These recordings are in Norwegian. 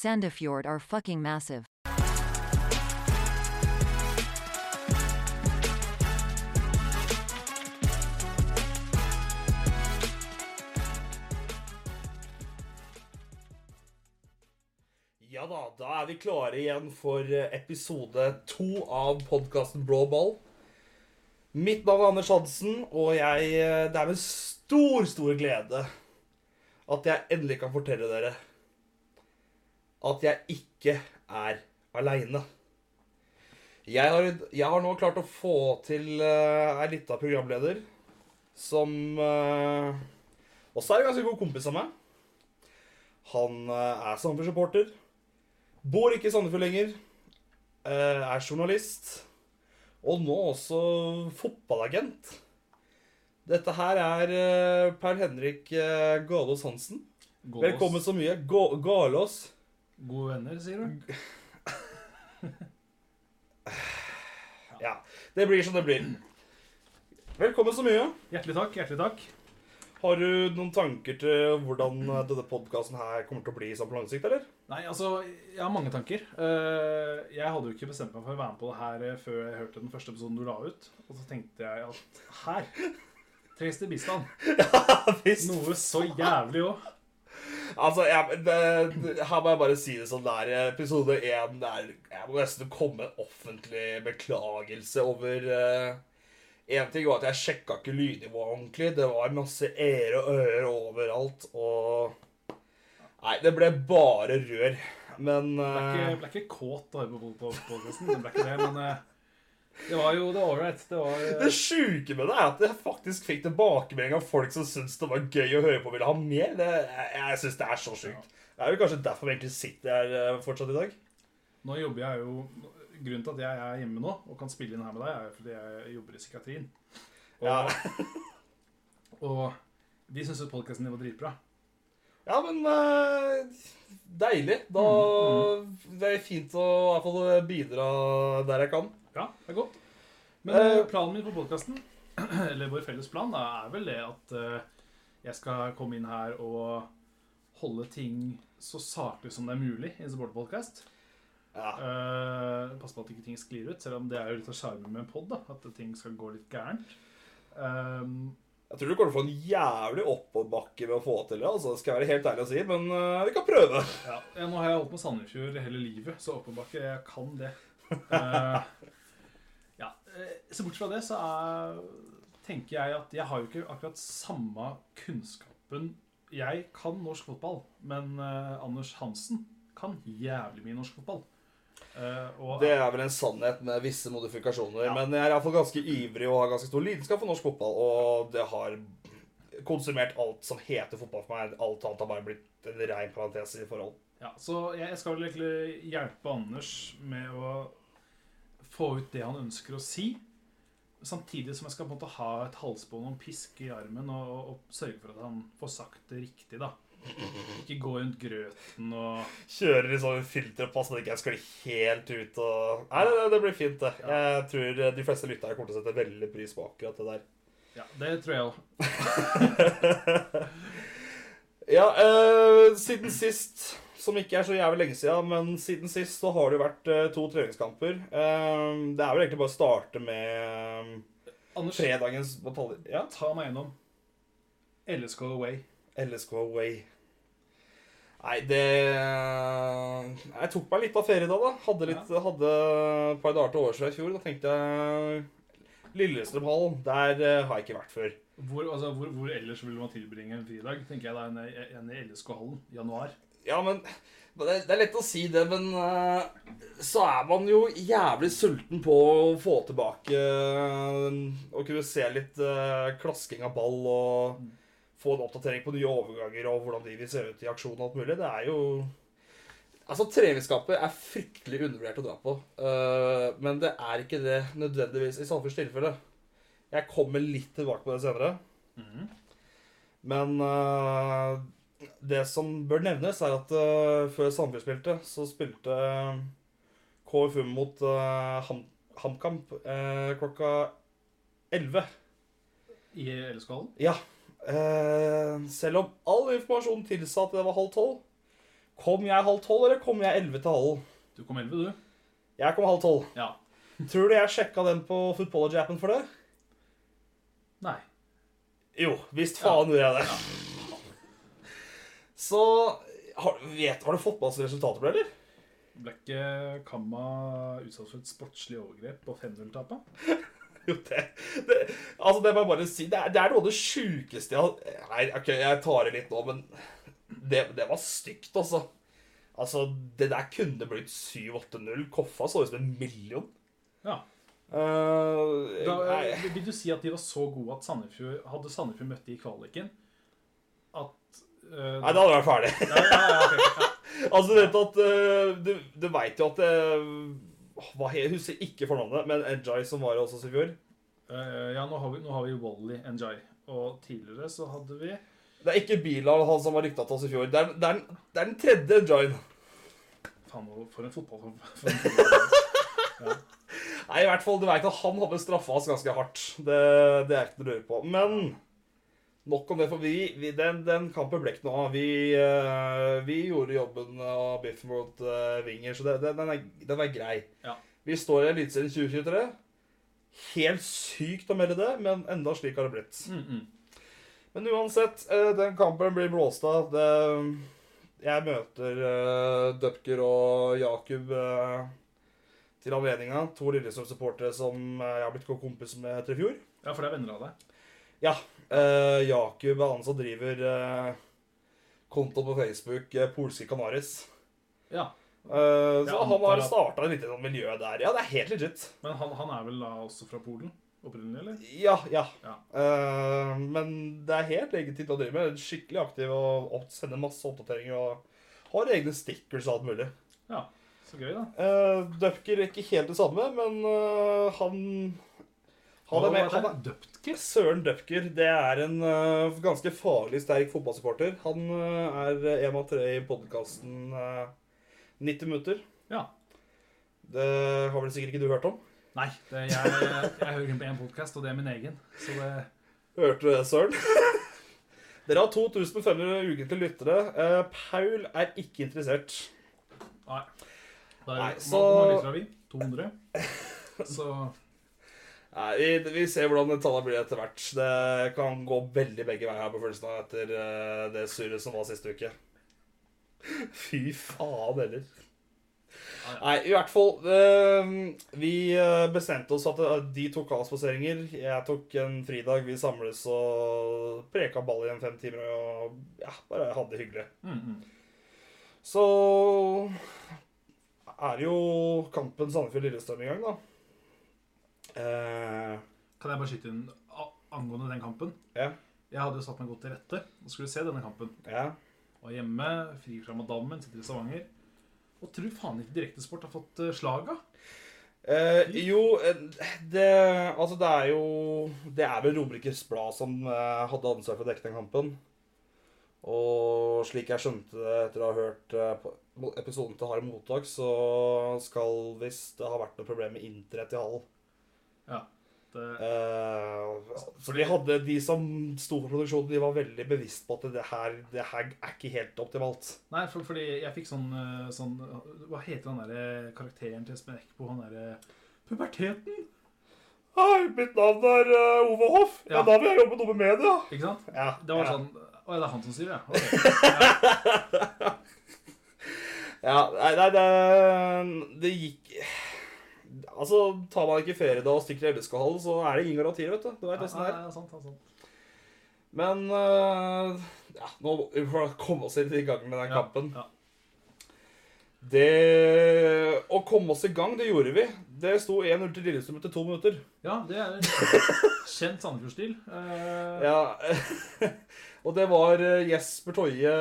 Sandefjord are fucking massive. Ja da, da er vi klare igjen for eh, episode to av podkasten Blå ball. Mitt navn er Anders Hansen, og jeg, eh, det er med stor, stor glede at jeg endelig kan fortelle dere at jeg ikke er aleine. Jeg, har- jeg har nå klart å få til uh, ei lita programleder som uh, også er en ganske god kompis av meg. Han uh, er Sandefjord-supporter. Bor ikke i Sandefjord lenger. Uh, Er journalist. Og nå også fotballagent. Dette her er uh, Per Henrik uh, Galås Hansen. Gålås. Velkommen så mye. Galås. Gode venner, sier du? Ja, det blir som det blir. Velkommen så mye. Hjertelig takk. hjertelig takk. Har du noen tanker til hvordan denne podkasten her kommer til å bli sånn på lang sikt, eller? Nei, altså, jeg har mange tanker. Eh, Jeg hadde jo ikke bestemt meg for å være med på det her eh, før jeg hørte den første episoden du la ut. Og så tenkte jeg at her trengs det bistand. Visst. Noe så jævlig òg. Altså, jeg, det, det, her må jeg bare si det sånn der. Episode én der Jeg må nesten komme med en offentlig beklagelse over Én ting var at jeg sjekka ikke lydnivået ordentlig. Det var masse ære og ører overalt. Og Nei, det ble bare rør. Men Ble ikke, eh, ble ikke kåt å høre på podkasten. Det ble ikke det, men eh, det var jo det ålreit. Det var eh, det sjuke med det er at jeg faktisk fikk tilbakemelding av folk som syntes det var gøy å høre på og ville ha mer. Det, jeg jeg syns det er så sjukt. Det er jo kanskje derfor vi egentlig sitter her eh, fortsatt i dag. Nå jobber jeg jo Grunnen til at jeg er hjemme nå og kan spille inn her med deg, er jo fordi jeg jobber i psykiatrien. Og, Ja. og vi syns jo podkasten din var dritbra. Ja, men uh, deilig. Da Det er fint å i hvert fall bidra der jeg kan. Ja, det er godt. Men Eh, eh, planen min på podkasten, eller vår felles plan, da, er vel det at eh, jeg skal komme inn her og holde ting så saklig som det er mulig i en supporterpodkast. Ja. Uh, passe på at ikke ting sklir ut, selv om det er jo litt av sjarmen med en pod. At ting skal gå litt gærent. Um, Jeg tror du kommer til å få en jævlig oppoverbakke ved å få til det. altså, skal jeg være helt ærlig å si, men uh, vi kan prøve. ja, nå har jeg holdt med Sandefjord hele livet, så oppoverbakke, jeg kan det. Eh, Så bort fra det, så er, tenker jeg at jeg har jo ikke akkurat samme kunnskapen Jeg kan norsk fotball, men eh, Anders Hansen kan jævlig mye norsk fotball. Eh, og, Det er vel en sannhet med visse modifikasjoner. Ja. Men jeg er iallfall ganske ivrig og har ganske stor lidenskap for norsk fotball. Og det har konsumert alt som heter fotball for meg. Alt annet har bare blitt en rein parentes i forhold. Ja, så jeg jeg skal vel egentlig hjelpe Anders med å få ut det han ønsker å si. Samtidig som jeg skal på en måte ha et halsbånd og en pisk i armen og, og, og sørge for at han får sagt det riktig. da. Ikke gå rundt grøten og Kjører i sånn filterpass, det ikke jeg skal helt ut og Nei, det, det blir fint, det. Jeg tror de fleste lyttere kommer til å sette veldig pris på akkurat det der. Ja, det tror jeg òg. Ja, eh, siden sist, som ikke er så jævlig lenge siden, men siden sist så har det jo vært eh, to treningskamper. Eh, det er vel egentlig bare å starte med eh, Anders, fredagens batalje. Ja, ta meg gjennom LSK Away. LSK Away. Nei, det Jeg tok meg litt av ferie da, da. Hadde, litt, hadde et par dager til overs fra i fjor. Da tenkte jeg Lillestrøm hall, der eh, har jeg ikke vært før. Hvor, altså, hvor, hvor ellers vil man tilbringe en fridag? tenker jeg da, enn i LSK-hallen. Januar. Ja, men men det, det er lett å si det, men eh, så er man jo jævlig sulten på å få tilbake uh, Å kunne se litt eh, klasking av ball og få en oppdatering på nye overganger og hvordan de vil se ut i aksjon og alt mulig. Det er jo Altså, treningsskapet er fryktelig undervurdert å dra på. men det er ikke det nødvendigvis i Sandefjords tilfelle. Jeg kommer litt tilbake på det senere. Men eh, det som bør nevnes, er at uh, før Sandefjord spilte, så spilte KFU KFUM mot uh, Ham HamKamp eh, klokka 11. I LSK-hallen? Ja. eh, selv om all informasjon tilsa at det var halv tolv, Kom jeg halv tolv, eller kom jeg elleve til halv? Du kom 11, du. Jeg kom halv tolv. Ja. Tror du jeg sjekka den på Footballerjappen for det? Nei. Jo, visst faen gjorde jeg det. Så har, vet, har du fått med oss resultatet, eller? Ble ikke Kamma utsatt for et sportslig overgrep på 5-0-tapet? Jo, det, det Altså, det må jeg bare si. Det er, det er noe av det sjukeste jeg har Nei, ok, jeg tar det litt nå, men det, det var stygt, altså. Altså, det der kunne blitt 7-8-0. Koffa så ut som en million. Ja. Uh, Da, vil du si at de var så gode at Sandefjord Hadde Sandefjord møtt de i kvaliken nei, da hadde jeg vært ferdig. ja, ja, ja, okay. ja. Altså, du vet at eh, Du, du veit jo at uh, hva, Jeg husker ikke fornavnet, men Enjay som var også i fjor. Eh, ja, nå har vi, nå har vi Wally Njay. Og tidligere så hadde vi Det er ikke Bilal, han som var rykta til oss i fjor. Det er, det er, den- det er den tredje Enjayen. Faen, for en fotball... For en fotball. Nei, i hvert fall, du vet at han hadde straffa oss ganske hardt. Det, det er ikke noe å lure på. Men nok om det, for vi, vi den, den kampen ble ikke noe av. Vi, uh, vi gjorde jobben av biffen mot uh, Winger, så det, den, den, er, den er grei. Ja. Vi står i Eliteserien 2023. Helt sykt å melde det, men enda slik har det blitt. Mm, mm. Men uansett, uh, den kampen blir blåst av. Det, jeg møter uh, Dupker og Jakub til anledninga. To Lillestrøm-supportere som jeg har blitt god kompis med etter i fjor. Ja, for det er venner av deg. Ja, eh, Jakub er han som driver uh, konto på Facebook, uh, Polske Canaris. Ja, Uh, så han har starta et lite sånn miljø der. Ja, det er helt legit. Men han, han er vel da også fra Polen? Opprinnelig, eller? Ja, ja. Ja. Uh, men det er helt legitimt å drive med. Skikkelig aktiv og opp- sender masse oppdateringer og har egne stickers og alt mulig. Ja, så gøy, da. Uh, Dupker er ikke helt det samme, men uh, han han det med, han er Døptker? Søren Døpker. det er en uh, ganske farlig sterk fotballsupporter. Han uh, er en av tre i podkasten 90 minutter. Ja. Det har vel sikkert ikke du hørt om? Nei, det, jeg, jeg, jeg hører på én podkast, og det er min egen. Så det Hørte du det, Søren? Dere har 2500 ukentlige lyttere. Uh, Paul er ikke interessert. Nei. Da er, Nei, Hvor så- mange lyttere har vi? 200? Så Nei, vi, vi ser hvordan tallene blir etter hvert. Det kan gå veldig begge veier her på følelsen av etter uh, det surret som var siste uke. Fy faen heller. Nei, i hvert fall uh, Vi eh, bestemte oss at eh, de tok avspaseringer. Jeg tok en fridag. Vi samles og preka ball igjen fem timer og ja, bare hadde det hyggelig. mm, -hmm. Så er jo kampen Sandefjord-Lillestrøm i gang, da. Eh, Kan jeg bare skyte inn angående den kampen? Ja. Jeg hadde jo satt meg godt til rette og skulle se denne kampen. ja. Var hjemme, fri fra madammen, sitter i Stavanger. Og tror faen ikke Direktesport har fått uh, slaga. Uh, jo, eh, det Altså, det er jo Det er vel Romerikes Blad som uh, hadde ansvar for å dekke den kampen. Og slik jeg skjønte det etter å ha hørt uh, episoden til Harry Mottak, så skal visst det ha vært noe problem med internett i Hall. Ja. Det, Eh, for de hadde De som sto for produksjonen, de var veldig bevisst på at det her, det her er ikke helt optimalt. nei, for, fordi jeg fikk sånn, uh, sånn Hva heter han derre karakteren til Espen Eckbo? Han derre Puberteten! Hei, mitt navn er uh, Ove Hoff. Ja. Ja. Da vil jeg jobbe noe med media. Ikke sant? Ja, Det var ja. sånn Å det er han som sier det, ja. Ja, nei, nei det, det gikk Altså, tar man ikke ferie da og stikker til LSK-hallen, så er det ingen garantier, vet du. Du veit Ja, åssen det er. ja, sant, sant, sant. Men uh, ja, nå får vi komme oss litt i gang med den Ja, kampen. ja. Det Å komme oss i gang, det gjorde vi. Det sto 1-0 til Lillestrøm etter to minutter. Ja, det er kjent Sandefjord-stil. Uh... Ja, Og det var eh, Jesper Toje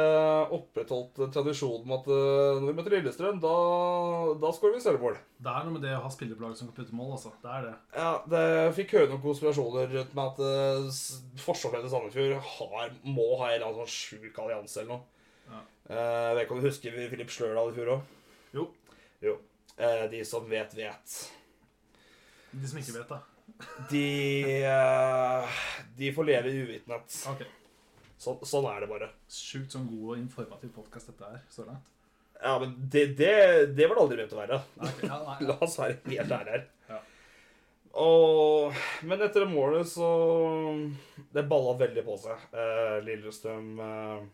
opprettholdt tradisjonen med at eh, når vi møter Lillestrøm, da, da skårer vi sølvmål. Det er noe med det å ha spillerplag som kan putte mål, altså. Det er det. Ja, det fikk høre noen konspirasjoner rundt med at uh, forsvarsleder til Sandefjord har, må ha en eller annen sånn sjuk allianse eller noe. Ja. Eh, jeg vet ikke om du husker Filip Slørdal i fjor òg? Jo. Jo. Eh, de som vet, vet. De som ikke vet, da. De, eh, de får leve i uvitenhet. Ok. Så, sånn er det bare. Sjukt sånn god og informativ podkast dette er så langt. Ja, men det, det, det var det aldri ment å være. Nei, ok, ja, nei, La oss være helt ærlige her. Ja. Og, men etter det målet så Det balla veldig på seg. Eh, Lillestrøm eh,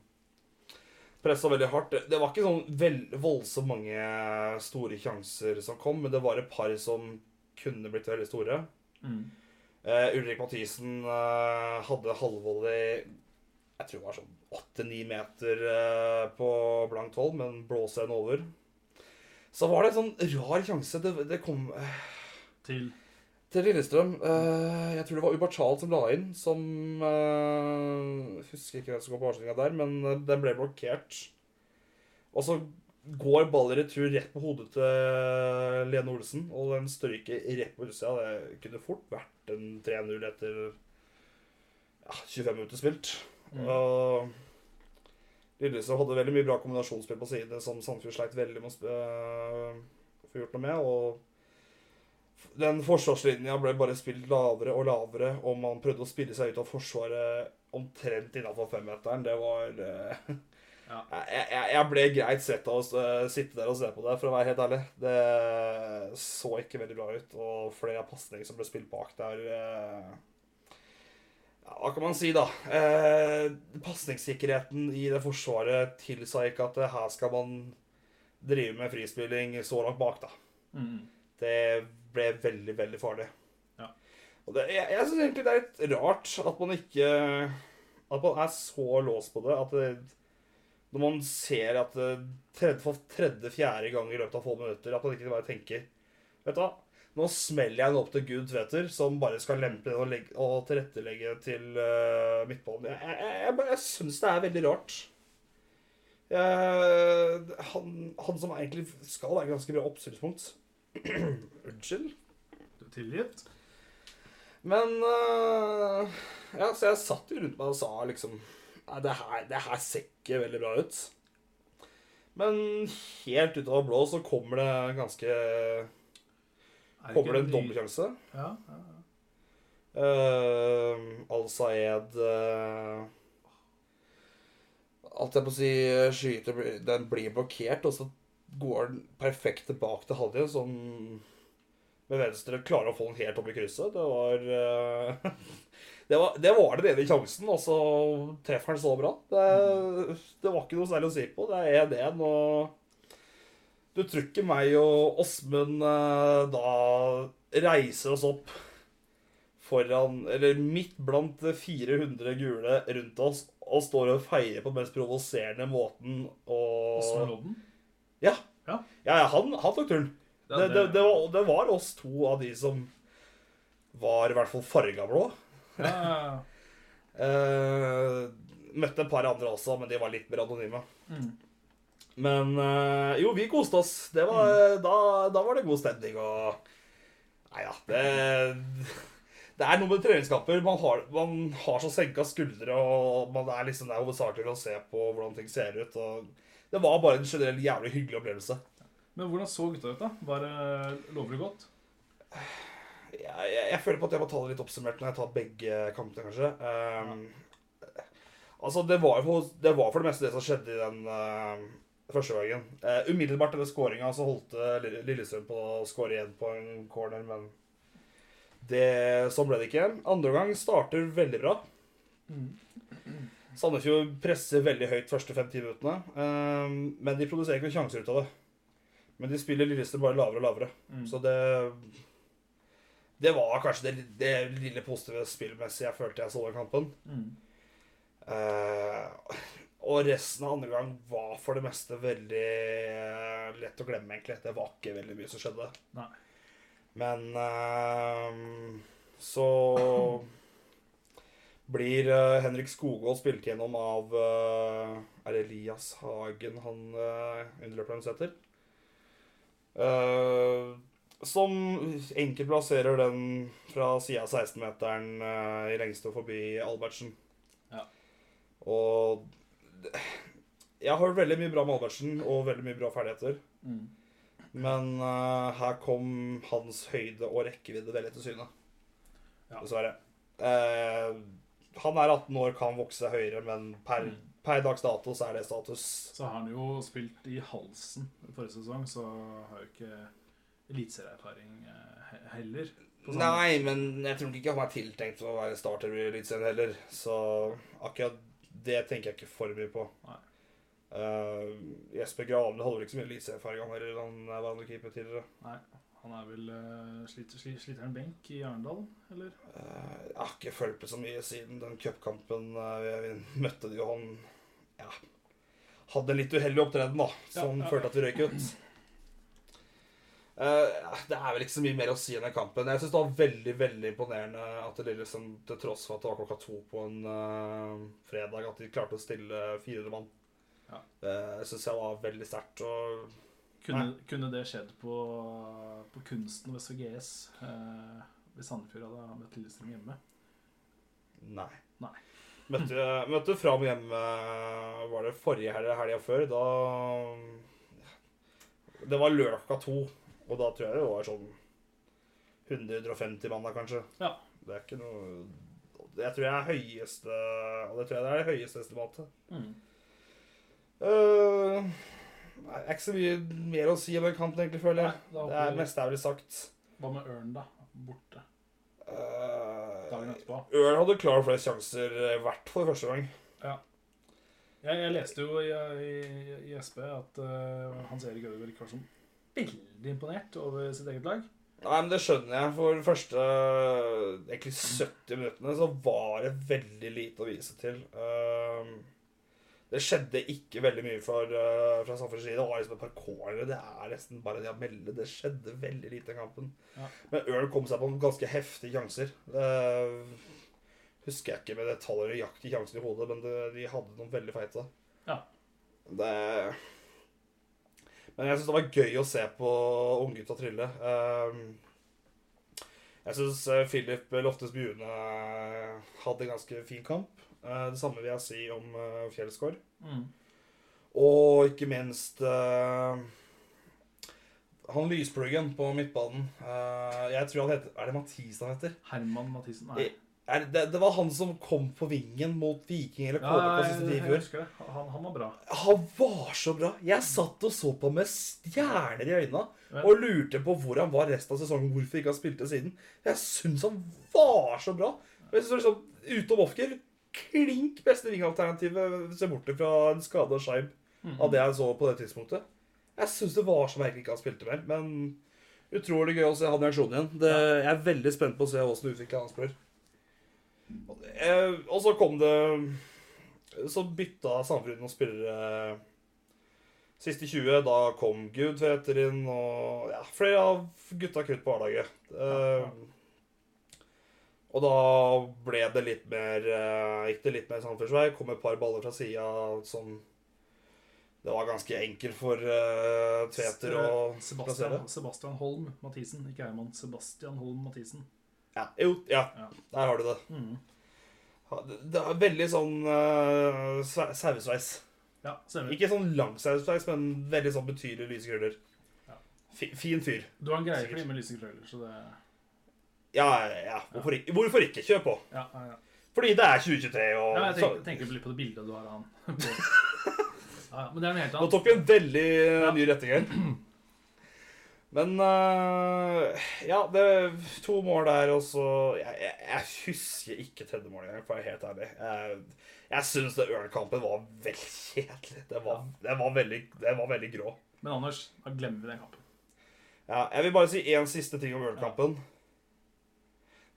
pressa veldig hardt. Det, det var ikke sånn vel, voldsomt mange store sjanser som kom, men det var et par som kunne blitt veldig store. Mm. Eh, Ulrik Mathisen eh, hadde halvvolley Jeg tror det var sånn åtte-ni meter eh, på blankt hold, men blåser den over. Så var det en sånn rar sjanse. Det, det kom eh, Til til Lillestrøm. Eh, jeg tror det var Ubertal som la inn, som jeg Husker ikke hvem som går på avslutninga der, men den ble blokkert. Og så går ballen i retur rett på hodet til Lene Olsen, og den stryker rett på utsida. Det kunne fort vært en 3-0 etter ja, 25 minutter spilt. Mm. Og Lillestrøm hadde veldig mye bra kombinasjonsspill på side, som Sandefjord sleit veldig med å øh, få gjort noe med. Og den forsvarslinja ble bare spilt lavere og lavere, og man prøvde å spille seg ut av forsvaret omtrent innafor femmeteren. Det var øh, Ja. jeg, jeg, jeg ble greit svett av å s- sitte der og se på det, for å være helt ærlig. Det så ikke veldig bra ut, og flere av pasninger som ble spilt bak der ja, Hva kan man si, da? Eh, Pasningssikkerheten i det forsvaret tilsa ikke at eh, her skal man drive med frispilling så langt bak, da. mm. Det ble veldig, veldig farlig. Ja. Og det, jeg jeg syns egentlig det er litt rart at man ikke At man er så låst på det at det, når man ser at det tredje, for tredje-fjerde gang i løpet av få minutter At man ikke bare tenker Vet du hva, nå smeller jeg den opp til Gud Tveter, som bare skal lempe den og, legge, og tilrettelegge til uh, midtbanen. Jeg, jeg, jeg, jeg, syns det er veldig rart. Jeg, han, han som egentlig skal være ganske bra oppsynspunkt Unnskyld? Du er tilgitt? Men uh, Ja, så jeg satt jo rundt meg og sa liksom Nei, det her, det her ser ikke veldig bra ut. Men helt ut av blå så kommer det ganske Kommer det en dommerkjennelse? Ja, ja, ja. Uh, Al-Sayed uh, Alt jeg på å si skyter Den blir blokkert, og så går den perfekt tilbake til Hadia, som med venstre klarer å få den helt opp i krysset. Det var uh, det, var, det var den ene sjansen, og så treffer han så bra. Det, det var ikke noe særlig å si på. Det er 1-1, og du tror ikke meg og Åsmund uh, da reiser oss opp foran, eller midt blant 400 gule rundt oss og står og feirer på den mest provoserende måten. Og Åsmund Lodden? Ja. Ja. ja, han, han tok turen. Ja, Det, det, det, var, det var oss to av de som var i hvert fall farga blå. Ja. Eh, møtte et par andre også, men de var litt mer anonyme. Mm. Men eh, jo, vi koste oss. Det var, da, da var det god stemning og Nei ja, det Det er noe med treningskamper. Man har, man har så senka skuldre, og man er liksom der hovedsakelig å se på hvordan ting ser ut. Og det var bare en generell jævlig hyggelig opplevelse. Men hvordan så gutta ut, da? Var det lovlig godt? Jeg, jeg, jeg føler på at jeg må ta det litt oppsummert når jeg tar begge kampene, kanskje. Ehm, altså, det var, for, det var for det meste det som skjedde i den eh, første gangen. Uh, umiddelbart etter skåringa så holdt eh, Lillestrøm på å skåre igjen på en corner, men det, sånn ble det ikke. Andre gang starter veldig bra. Sandefjord presser veldig høyt første fem-ti minuttene, uh, men de produserer ikke noen sjanser ut av det. Men de spiller Lillestrøm bare lavere og lavere. Mm. Så det Det var kanskje det, det lille positive spillmessige jeg følte jeg så den kampen. Mm. Eh, og resten av andre gang var for det meste veldig eh, lett å glemme, egentlig. Det var ikke veldig mye som skjedde. Nei. Men uh, så blir uh, Henrik Skogvold spilt gjennom av uh, Er Elias Hagen han uh, underløperen heter? Uh, som enkelt plasserer den fra sida av 16-meteren eh, i lengste forbi Albertsen. Ja. Og jeg har veldig mye bra Albertsen og veldig mye bra ferdigheter. Mm. Men uh, her kom hans høyde og rekkevidde veldig til syne. Ja. Dessverre. Uh, han er 18 år, kan vokse høyere, men per, Mm. Per dags dato så er det status. Så har han jo spilt i halsen forrige sesong, så har jo ikke eliteserieerfaring eh, heller. på Nei, men jeg tror ikke han er tiltenkt å være starter i Eliteserien heller. Så akkurat det tenker jeg ikke for mye på. Eh, Jesper Gravle holder ikke så mye eliteserieerfaring, han heller. Han er vanlig keeper tidligere. Nei, han er vel uh, sliter, sliter, sliter han benk i Arendal, eller? Uh, jeg har ikke fulgt med så mye siden den cupkampen uh, vi møtte de, og han ja, hadde en litt uheldig opptreden, da, som Ja, ja. førte at vi røyk ut. Eh, det er vel ikke så mye mer å si enn den kampen. Jeg syns det var veldig veldig imponerende at det liksom, til tross for at det var klokka to på en uh, fredag, at de klarte å stille 400 mann. Ja. Det syns jeg var veldig sterkt. Kunne, kunne det skjedd på, på Kunsten ved SVGS eh, hvis Sandefjord hadde møtt Lillestrøm hjemme? Nei. Nei. Møtte, møtte Fram hjemme Var det forrige helg eller helga før? Da Det var lørdag klokka to. Og da tror jeg det var sånn 150 mann der, kanskje. Ja. Det er ikke noe Det tror jeg er høyeste Og det tror jeg det er det høyeste estimatet. Mm. Uh, nei, det er ikke så mye mer å si om den kampen, egentlig, føler jeg. Nei, da Det er meste jeg ville sagt. Hva med Ørn, da? Borte. Uh, Dagen etterpå. Ørn hadde klart flest sjanser, i hvert fall første gang. Jeg, jeg leste jo i, i, i SP at uh, Hans Erik Ødegaard ikke var sånn veldig imponert over sitt eget lag. Nei, men det skjønner jeg. For de første egentlig 70 minuttene så var det veldig lite å vise til. Ehm, det skjedde ikke veldig mye for, uh, fra samfunnets side. Det var liksom et par cornere. Det er nesten bare det å melde. Det skjedde veldig lite i kampen. Ja. Men Ørn kom seg på noen ganske heftige sjanser. Det husker jeg ikke med detaljer og jakt i sjansene i hodet, men det, de hadde noen veldig feite. Ja. Det men jeg syns det var gøy å se på unggutta trille. Ehm, jeg syns Philip Loftes Bjune hadde en ganske fin kamp. Eh, Det samme vil jeg si om eh, Fjellsgaard. Mm. Og ikke minst eh, han lyspluggen på midtbanen. Eh, jeg tror han heter Er det Mathisen han heter? Herman Mathisen. Nei. Er det, det var han som kom på vingen mot Viking eller Ja, KBK det. Han, han var bra. Han var så bra. Jeg satt og så på med stjerner i øynene Ja. og lurte på hvor han var resten av sesongen. Hvorfor ikke han spilte siden. Jeg syns han var så bra. Jeg synes liksom, Utom Ofker, klink beste vingalternativet, ser bort fra en skada Scheib Mhm. av det jeg så på det tidspunktet. Jeg syns det var så merkelig ikke han spilte mer, men utrolig gøy å se han i aksjon igjen. Det, jeg er veldig spent på å se åssen hans spør. Eh, Og så kom det Så bytta Sandefjord noen spillere siste 20. Da kom Gudtveter inn, og ja, flere av gutta kutt på A-laget. Eh, Og da ble det litt mer eh, Gikk det litt mer Sandefjords vei. Kom et par baller fra sida som det var ganske enkelt for uh, Tveter å plassere. Sebastian, Sebastian Holm Mathisen, ikke Eimann. Sebastian Holm Mathisen. Ja, jo, ja, Ja. der har du det. Mm. Det er veldig sånn uh, sauesveis. Ja. Ikke sånn lang sauesveis, men veldig sånn betydelig lyse krøller. Ja. Fin fyr. Du har en greie for de med lyse krøller, så det Ja, ja, ja. Hvorfor, ikke? Hvorfor ikke? Kjør på. Ja, ja, ja. Fordi det er 2023, og ja jeg tenker, tenker litt på det bildet du har av han. ja, ja, men det er noe helt Nå tok vi en veldig Ja. ny retning her. Men uh, Ja, det er to mål der, og så Jeg, jeg, jeg husker ikke tredje mål engang, for å være helt ærlig. Jeg, jeg syns Ørn-kampen var veldig kjedelig. Det var, det var, veldig, det var veldig grå. Men Anders, da glemmer vi den kampen. Ja, jeg vil bare si én siste ting om Ørn-kampen.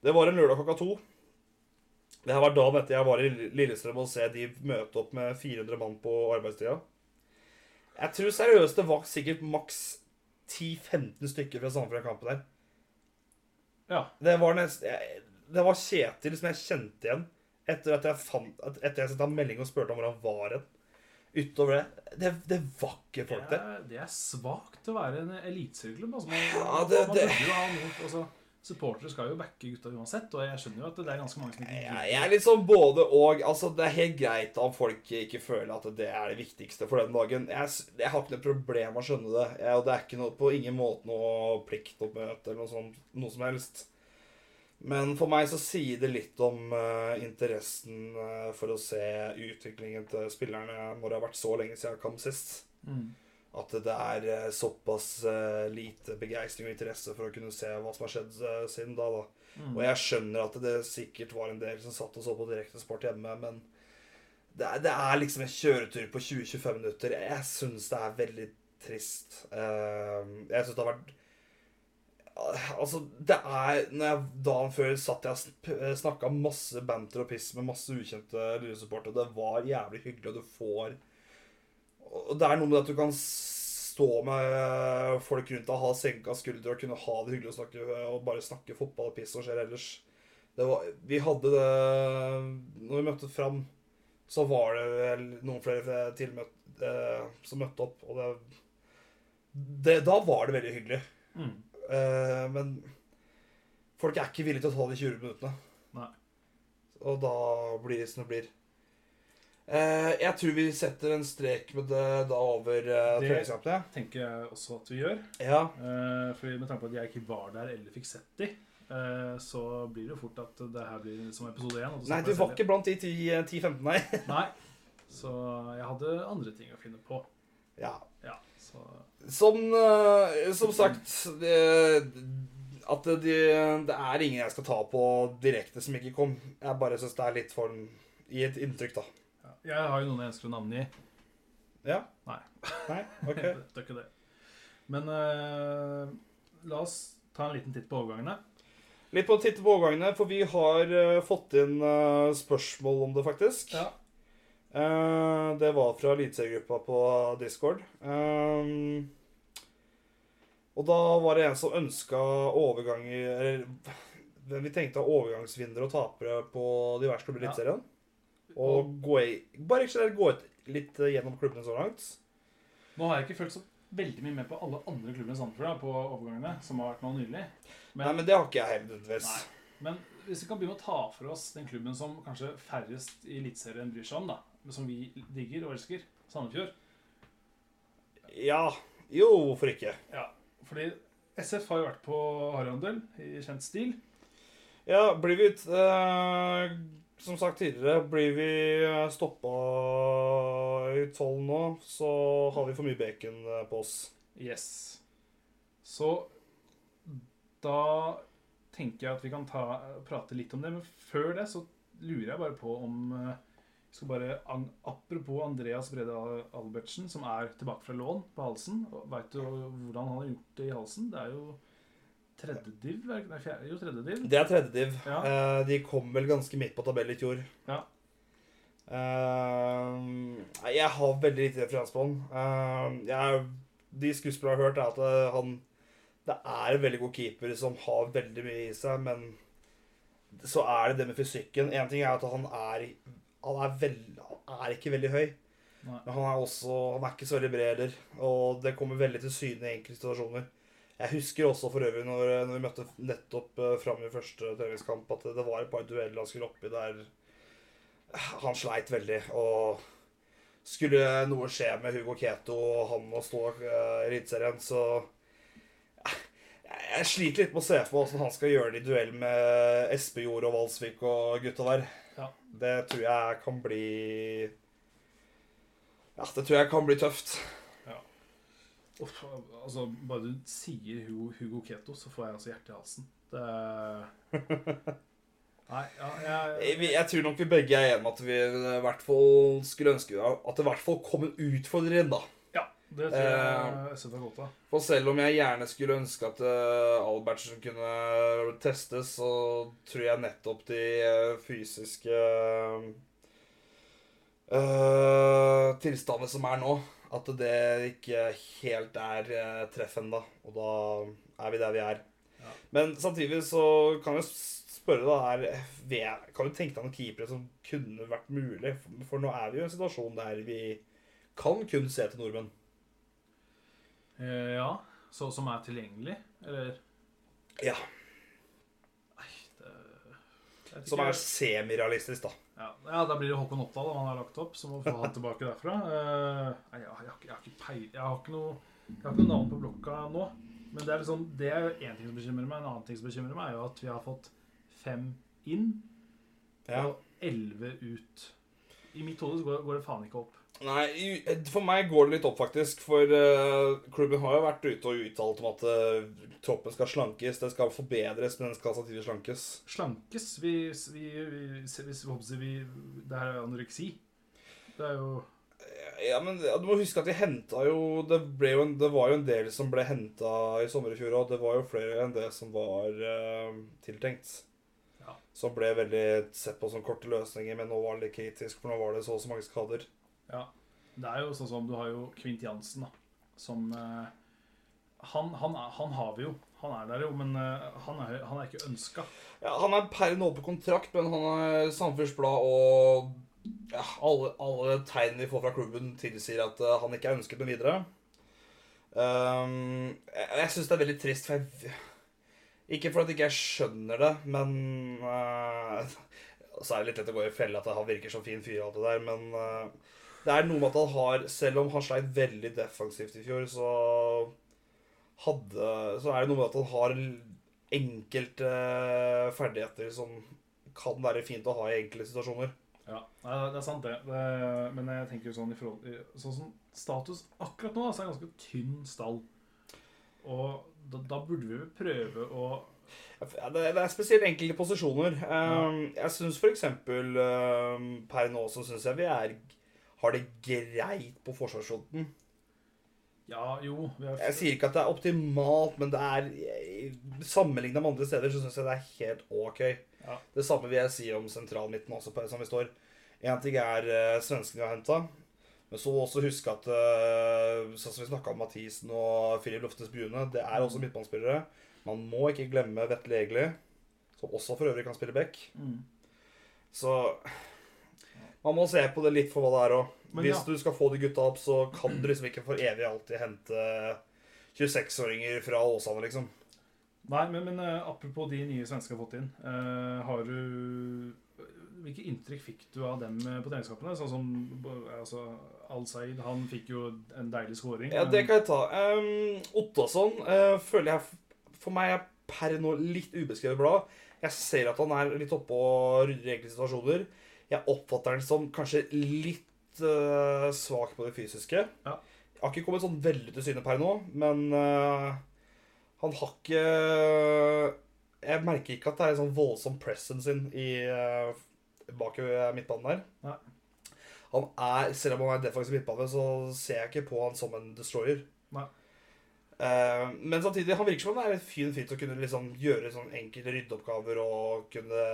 Det var en lørdag klokka to. Det her var dagen etter jeg var i Lillestrøm og se de møte opp med 400 mann på arbeidstida. Jeg tror seriøst det var sikkert maks 10-15 stykker fra samme kampen der. Ja. Det var nest, jeg, Det var Kjetil som jeg kjente igjen etter at jeg fant Etter jeg sendte ham melding og spurte om hvor han var hen. Utover det Det, det var ikke Det folk der. er, det er svakt å være en eliteserieklubb. Altså, man, Ja, det- man det- burde jo ha noe altså, Supportere skal jo backe gutta uansett, og jeg skjønner jo at det er ganske mange som ikke Jeg, jeg er litt sånn både og. Altså, det er helt greit om folk ikke føler at det er det viktigste for den dagen. Jeg, jeg har ikke noe problem med å skjønne det. Jeg, og det er ikke noe, på ingen måte noe pliktoppmøte eller noe, sånt, noe som helst. Men for meg så sier det litt om uh, interessen uh, for å se utviklingen til spillerne når det har vært så lenge siden jeg kom sist. Mm. At det er eh, såpass eh, lite begeistring og interesse for å kunne se hva som har skjedd eh, siden da. da. Mm. Og jeg skjønner at det sikkert var en del som satt og så på direktesport hjemme, men det er, det er liksom en kjøretur på 20-25 minutter. Jeg syns det er veldig trist. Eh, jeg syns det har vært Altså, det er når jeg, Dagen før satt jeg og snakka masse banter og piss med masse ukjente Lille-supportere. Det var jævlig hyggelig, og du får Og det er noe med at du kan stå med folk rundt deg, ha senka skuldre og kunne ha det hyggelig å snakke og bare snakke fotball og piss som skjer ellers. Det var, vi hadde det Når vi møtte fram, så var det vel noen flere tilmøtt, eh, som møtte opp, og det, det Da var det veldig hyggelig. Mm. Eh, men folk er ikke villige til å ta de 20 minuttene. Nei. Og da blir det som det blir. Eh, jeg tror vi setter en strek med det da over uh, Det- tenker jeg også at vi gjør. Ja. Eh, for Med tanke på at jeg ikke var der eller fikk sett de, så blir det jo fort at det her blir som episode én. Nei, du var ikke blant de 10-15, nei. Nei. Så jeg hadde andre ting å finne på. Ja. Ja, så Som, eh, som sagt det, At det, det, det er ingen jeg skal ta på direkte som ikke kom. Jeg bare syns det er litt for Gi et inntrykk, da. Ja. Jeg har jo noen jeg ønsker å navngi. Ja? Nei. Nei? OK. det er ikke det. Men eh, la oss ta en liten titt på overgangene. Litt på en titt på overgangene, for vi har eh, fått inn eh, spørsmål om det, faktisk. Ja. Eh, det var fra eliteseriegruppa på Discord. Eh, og da var det en som ønska overganger Eller vi tenkte overgangsvinnere og tapere på de verste eliteserien. Ja. Og gå i, bare generelt gå ut litt eh, gjennom klubbene så langt. Nå har jeg ikke følt så veldig mye med på alle andre klubbene i Sandefjord på overgangene, som har vært nå nylig. Men, Nei, men det har ikke jeg helt nødvendigvis. Men hvis vi kan begynne å ta for oss den klubben som kanskje færrest i Eliteserien bryr seg om, da, som vi digger og elsker, Sandefjord. Ja. Jo, hvorfor ikke? Ja, fordi SF har jo vært på Harandel i kjent stil. Ja, blir vi eh, Som sagt tidligere, blir vi stoppa i tolv nå, så har vi for mye bacon eh, på oss. Yes. Så da tenker jeg at vi kan ta, prate litt om det, men før det så lurer jeg bare på om eh, vi skal bare, Apropos Andreas Brede Albertsen, som er tilbake fra lån på halsen. Veit du hvordan han har gjort det i halsen? Det er jo tredje div? Nei, fjerde, jo, tredje div. Det er tredje div. Ja. Uh, de kom vel ganske midt på tabellen i fjor. Ja. Uh, jeg har veldig lite referanse på han. Uh, de skuespillerne jeg har hørt, er at han Det er en veldig god keeper som har veldig mye i seg, men så er det det med fysikken. En ting er at han er Han er, veld, han er ikke veldig høy. Nei. Men han er også Han er ikke så veldig bred heller. Og det kommer veldig til syne i enkelte situasjoner. Jeg husker også for øvrig når, når vi møtte nettopp uh, fram i første treningskamp, at det var et par dueller han skulle oppi der han sleit veldig. Og skulle noe skje med Hugo Keto og han å stå uh, i Eliteserien, så jeg sliter litt med å se for meg åssen han skal gjøre det i duell med Espejord og Valsvik og gutta der. Ja. Det tror jeg kan bli Ja, det tror jeg kan bli tøft. Uff, altså, bare du sier Hugo, Hugo Keto, så får jeg altså hjertet i halsen. Det Nei, ja, jeg, Jeg, jeg tror nok vi begge er enige om at vi i hvert fall skulle ønske at det i hvert fall kom en utfordrer da. ja, det tror jeg godt av. For selv om jeg gjerne skulle ønske at uh, Albertsen kunne testes, så tror jeg nettopp de eh, fysiske uh, tilstandene som er nå, at det ikke helt er uh, treff ennå. Og da er vi der vi er. Ja. Men samtidig så kan jeg spørre da her Kan du tenke deg noen keepere som kunne vært mulig? For, nå er vi jo i en situasjon der vi kan kun se til nordmenn. Eh, ja, så som er tilgjengelig, eller Ja. Nei, det Som er semirealistisk, da. Ja, ja, da blir det Håkon Oppdal han har lagt opp, så må vi få han tilbake derfra. Uh, jeg, jeg, jeg har ikke peil... Jeg har ikke noe jeg har ikke noe navn på blokka nå. Men det er liksom, det er én ting som bekymrer meg. En annen ting som bekymrer meg, er jo at vi har fått fem inn Ja. og elleve ut. I mitt hode går, går det faen ikke opp. Nei, for meg går det litt opp, faktisk. For uh, klubben har jo vært ute og uttalt om at uh, troppen skal slankes. Det skal forbedres, men den skal samtidig slankes. Slankes vi, vi, vi, vi, Det her er anoreksi. Det er jo Ja, men ja, Du må huske at de henta jo det, jo en, det var jo en del som ble henta i sommer i fjor, og det var jo flere enn det som var uh, tiltenkt. Ja. Som ble veldig sett på som korte løsninger, men nå var det litt kritisk, for nå var det så og så mange skader. Ja. Det er jo sånn som du har jo Kvint Jansen, da. Som eh, han, han, han har vi jo. Han er der jo, men eh, han, er, han er ikke ønska. Ja, Han er per nå på kontrakt, men han er Samfunnsblad og ja, alle, alle tegn vi får fra klubben, tilsier at eh, han ikke er ønsket med videre. Um, jeg jeg syns det er veldig trist, for jeg Ikke fordi ikke jeg skjønner det, men eh, Så er det litt lett å gå i fella at han virker som fin fyr og alt det der, men eh, det er noe med at han har Selv om han sleit veldig defensivt i fjor, så hadde Så er det noe med at han har enkelte eh, ferdigheter som kan være fint å ha i enkelte situasjoner. Ja, det er sant, det. det. Men jeg tenker jo sånn i forhold Sånn som status akkurat nå, så er det en ganske tynn stall. Og da, da burde vi vel prøve å Ja, det, det er spesielt enkelte posisjoner. Um, Jeg syns f.eks. Um, per nå så syns jeg vi er har det greit på forsvarsfronten. Ja, jo Jeg sier ikke at det er optimalt, men det er sammenligna med andre steder så syns jeg det er helt OK. Ja. Det samme vil jeg si om sentralmidten også, på- som vi står. Én ting er uh, svenskene vi har henta, men så også huske at uh, sånn som vi snakka om Mathisen og Filip Loftes Bune, det er også midtbanespillere. Man må ikke glemme Vetle Egli, som også for øvrig kan spille back. mm. Så man må se på det litt for hva det er òg. Hvis ja. du skal få de gutta opp, så kan du liksom ikke for evig alltid hente 26-åringer fra Åsane, liksom. Nei, men, men eh, apropos de nye svenskene har fått inn. Uh, har du Hvilke inntrykk fikk du av dem eh, på treningskampene? Sånn som altså, Al-Said, han fikk jo en deilig scoring. Ja, det kan jeg ta. Um, Ottosson uh, føler jeg For meg er per nå litt ubeskrevet blad. Jeg ser at han er litt oppe og rydder i enkelte situasjoner. Jeg oppfatter den som kanskje litt uh, svak på det fysiske. Ja. Jeg har ikke kommet sånn veldig til syne per nå, men uh, han har ikke Jeg merker ikke at det er en sånn voldsom presence in i uh, bak midtbanen der. Nei. Han er, Selv om han er defensiv midtbane, så ser jeg ikke på han som en destroyer. Nei. Uh, men samtidig, han virker som han er en fin fyr til å kunne liksom gjøre sånn enkelte ryddeoppgaver og kunne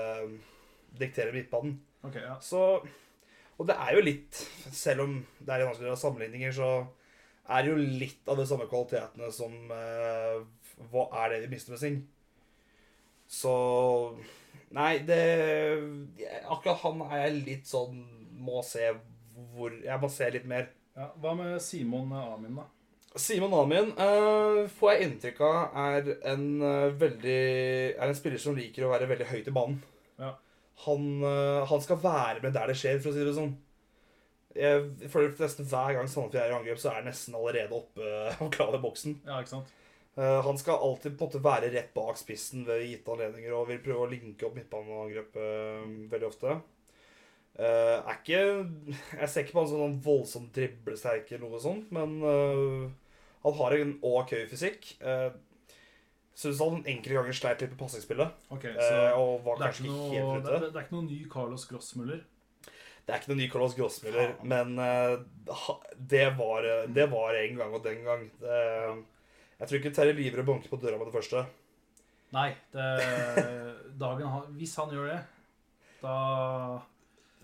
diktere midtbanen. Ok, ja. Så Og det er jo litt Selv om det er vanskelig å ha sammenligninger, så er det jo litt av de samme kvalitetene som eh, Hva er det vi mister med Sing? Så Nei, det Akkurat han er jeg litt sånn Må se hvor Jeg må se litt mer. ja. Hva med Simon Amin, da? Simon Amin eh, får jeg inntrykk av er en eh, veldig Er en spiller som liker å være veldig høyt i banen. Ja. Han, eh, han skal være med der det skjer, for å si det sånn. Jeg føler nesten hver gang Sandefjord er i angrep, så er han nesten allerede oppe og klar i boksen. Ja, ikke sant? Eh, han skal alltid på en måte være rett bak spissen ved gitte anledninger og vil prøve å linke opp midtbaneangrepet uh, veldig ofte. Uh, er ikke Jeg ser ikke på han som sånn voldsomt driblesterk eller noe sånt, men uh, han har en OK fysikk. Uh, Syns han enkelte ganger sleit litt på passingsspillet. Okay, eh, så og var det kanskje ikke noe, helt ute. det, det er ikke noe ny Carlos Grossmuller? Det er ikke noen ny Carlos Grossmuller, ja. men eh, det, var, eh, det var en gang og den gang. Det, jeg tror ikke Terje Livre banker på døra med det første. Nei, det, dagen hvis han gjør det, da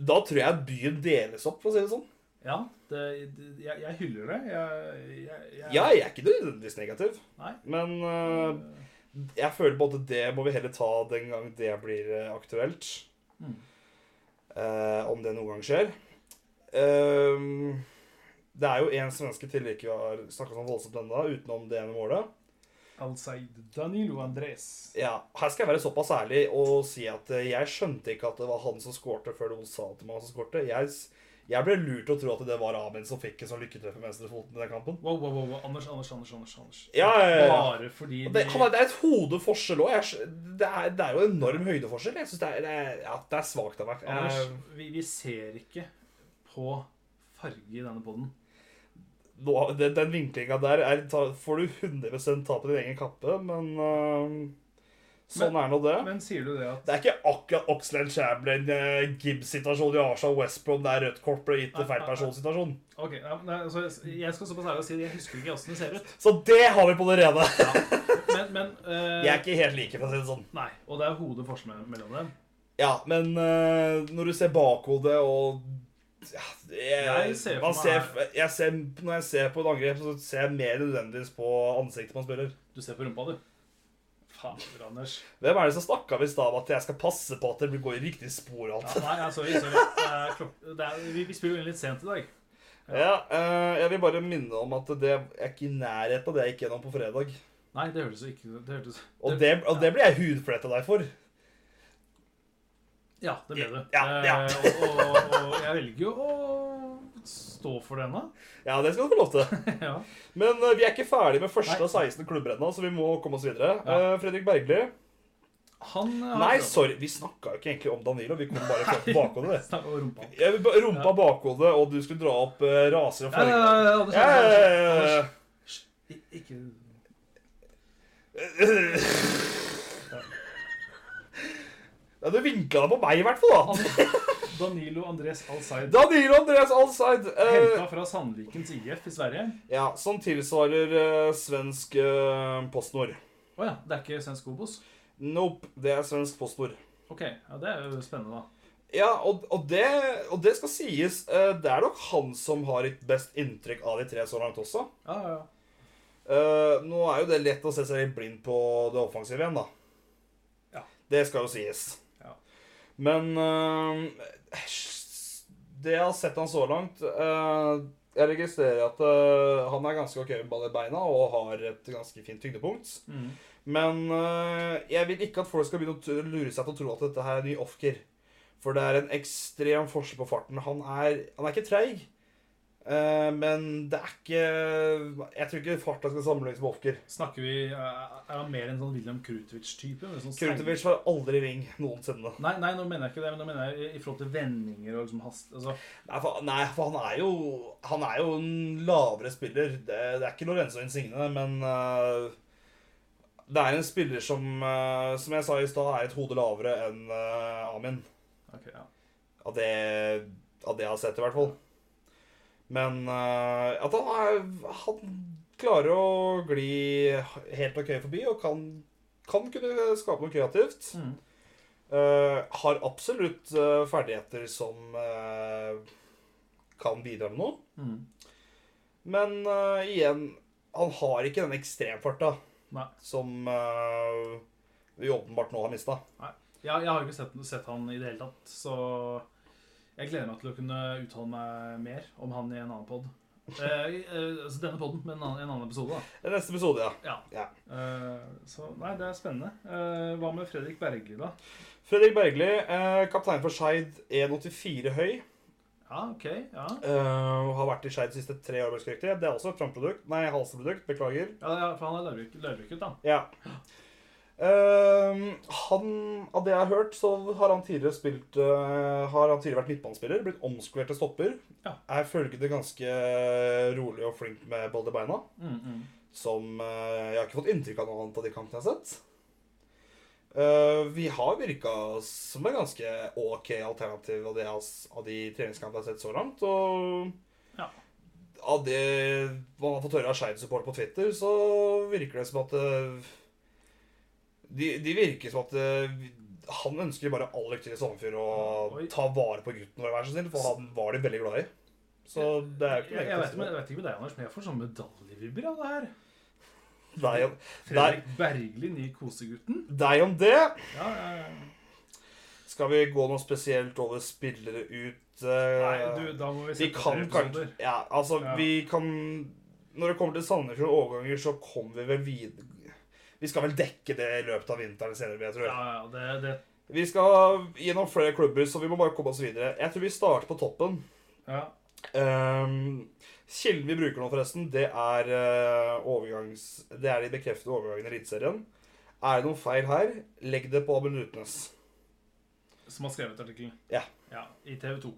Da tror jeg byen deles opp, for å si det sånn. Ja, det, jeg, jeg hyller det. Jeg, jeg, jeg, Ja, jeg er ikke nødvendigvis negativ, Nei. men uh, jeg føler både det må vi heller ta den gang det blir eh, aktuelt. Mm. Uh, om det noen gang skjer. Uh, det er jo én svenske til vi ikke har snakka sånn voldsomt ennå, utenom det ene målet. Al-Said Danilo Andres. Ja, Her skal jeg være såpass ærlig og si at jeg skjønte ikke at det var han som skårte før noen sa til meg han som skårte. Jeg, Jeg ble lurt til å tro at det var Amin som fikk en sånn lykketreff med venstrefoten i den kampen. Wow, wow, wow, wow. Anders, Anders, Anders. Anders, Anders. Ja, ja, ja. Bare fordi Og Det, han det er et hodeforskjell òg. Det, det er jo enorm høydeforskjell. Jeg synes det er, det er, ja, det er svakt av meg. Anders, Jeg- vi, vi ser ikke på farge i denne poden. den, den vinklinga der er, får du 100 ta på din egen kappe, men øh, sånn er nå det. Men sier du det at Det er ikke akkurat Oxland Chamberlain uh, Gibbs-situasjon i Arsenal West Brom der rødt kort ble gitt til feil person-situasjon. Ok, ja, altså, Jeg skal såpass ærlig å si at jeg husker ikke åssen det ser ut. Så det har vi på det rene. Men, men uh... Jeg er ikke helt like, for å si det sånn. Nei, og det er hodet forskjell mellom dem. Ja, men uh, når du ser bakhodet og ja, jeg, Jeg ser for meg ser, jeg ser, Når jeg ser på et angrep, så ser jeg mer nødvendigvis på ansiktet man spiller. Du ser på rumpa, du. Fader, Anders. Hvem er det som snakka i stad om at jeg skal passe på at det går i riktig spor? og alt? Ja, nei, ja, sorry. Det er det vi, vi spiller jo inn litt sent i dag. Ja, øh, Jeg vil bare minne om at det er ikke i nærheten av det jeg gikk gjennom på fredag. Nei, det hørtes ikke det hørtes, Og det, og det blir jeg hudfletta deg for. Ja, det ble det. Ja, ja. Eh, og, og, og jeg velger jo å stå for denne. Ja, det skal du få lov til. ja. Men uh, vi er ikke ferdig med første av 16 klubber ennå, så vi må komme oss videre. Ja. Uh, Fredrik Bergli. Han eh, Nei, prøvd. sorry. Vi snakka jo ikke egentlig om Danilo. Vi kom bare fra bakhodet. rumpa om rumpa. Rumpa bakhodet, og du skulle dra opp uh, raser og Ja, ja, farger. ja, Ja, ja, ja, ja, ja. Ikke Ja, Du vinkla det på meg, i hvert fall. da. Danilo Andres Alsaid. Danilo Andres Alsaid. eh, Henta fra Sandvikens IF i Sverige. ja, som tilsvarer eh, svensk uh, PostNord. Å ja, det er ikke svensk Obos? Nope, det er svensk PostNord. Ok, ja, det er jo spennende, da. Ja, og, og, det, og det skal sies. eh, det er nok han som har et best inntrykk av de tre så langt også. Ja, ja, ja. Eh, nå er jo det lett å se seg litt blind på det offensive igjen, da. Ja. Det skal jo sies. Men uh, det jeg har sett han så langt uh, Jeg registrerer at uh, han er ganske ok med ball i beina og har et ganske fint tyngdepunkt. Mm. Men jeg vil ikke at folk skal begynne å lure seg til å tro at dette her er ny off-gear. For det er en ekstrem forskjell på farten. Han er, han er ikke treig. Eh, men det er ikke Jeg tror ikke farta skal sammenlignes med off-gear. Snakker vi Er er han mer en sånn William Krutovic-type? sånn Krutovic var aldri ring noensinne. Nei, nei, nå mener jeg ikke det, men nå mener jeg i- i forhold til vendinger og liksom hast... Altså, Nei, for, nei, for han er jo Han er jo en lavere spiller. Det, det er ikke Lorenzo Insigne, men uh, det er en spiller som, uh, som jeg sa i stad, er et hode lavere enn uh, Amin. Okay, ja. Av det, av det jeg har sett, i hvert fall. Men eh, at han, er, han klarer å gli helt ok forbi og kan, kan kunne skape noe kreativt. Mm. Uh, har absolutt uh, ferdigheter som uh, kan bidra med noe. Mm. Men igjen, han har ikke den ekstremfarta som vi åpenbart nå har mista. Nei, jeg har ikke sett, sett han i det hele tatt, så jeg gleder meg til å kunne uttale meg mer om han i en annen pod. Eh, eh, altså denne poden, men en annen, en annen episode, da. Neste episode, ja. Ja. Ja. Eh, så nei, det er spennende. Eh, hva med Fredrik Bergli, da? Fredrik Bergli, eh, kaptein for Skeid, 1,84 høy. Ja, ok. ja. Eh, har vært i Skeid de siste tre år. hvis jeg husker riktig. Det er også et framprodukt. Nei, halsprodukt. Beklager. Ja, ja, for han er løvrykket Larvik-gutt, da. Ja. Eh, han, av det jeg har hørt, så har han tidligere spilt uh, Har han tidligere vært midtbanespiller. Blitt omskolert til stopper. Ja. Er følgende ganske rolig og flink med ball i beina. Mm, mm. Som uh, Jeg har ikke fått inntrykk av noe annet av de kampene jeg har sett. Eh, vi har virka som en ganske ok alternativ av, det, av de treningskampene jeg har sett så langt. Og Ja. av det man har fått høre av Skeid-support på Twitter, så virker det som at de, de virker som at eh, han ønsker bare all lykke til i Sandefjord og Oi. ta vare på gutten vår, vær så snill, for han var de veldig glad i. Så det er jo ikke Jeg, jeg, vet, jeg vet ikke med deg, Anders, men jeg får sånn medaljevibber av det her. Deg om, Fredrik Bergli, ny kosegutten. deg om det. Ja, ja, ja. Skal vi gå noe spesielt over spillere ut eh, Nei, du, da må vi Vi sette kan kanskje episoder. Ja, altså, vi kan Når det kommer til Sandefjord overganger, så kommer vi vel videre Vi skal vel dekke det i løpet av vinteren senere, jeg tror. Ja, ja, det, det Vi skal gjennom flere klubber, så vi må bare komme oss videre. Jeg tror vi starter på toppen. Ja. Um, kilden vi bruker nå, forresten, det er eh, overgangs... Det er de bekreftede overgangene i Eliteserien. Er det noen feil her, legg det på Abel Rutnes. Som har skrevet artikkelen. Ja. ja. I TV 2.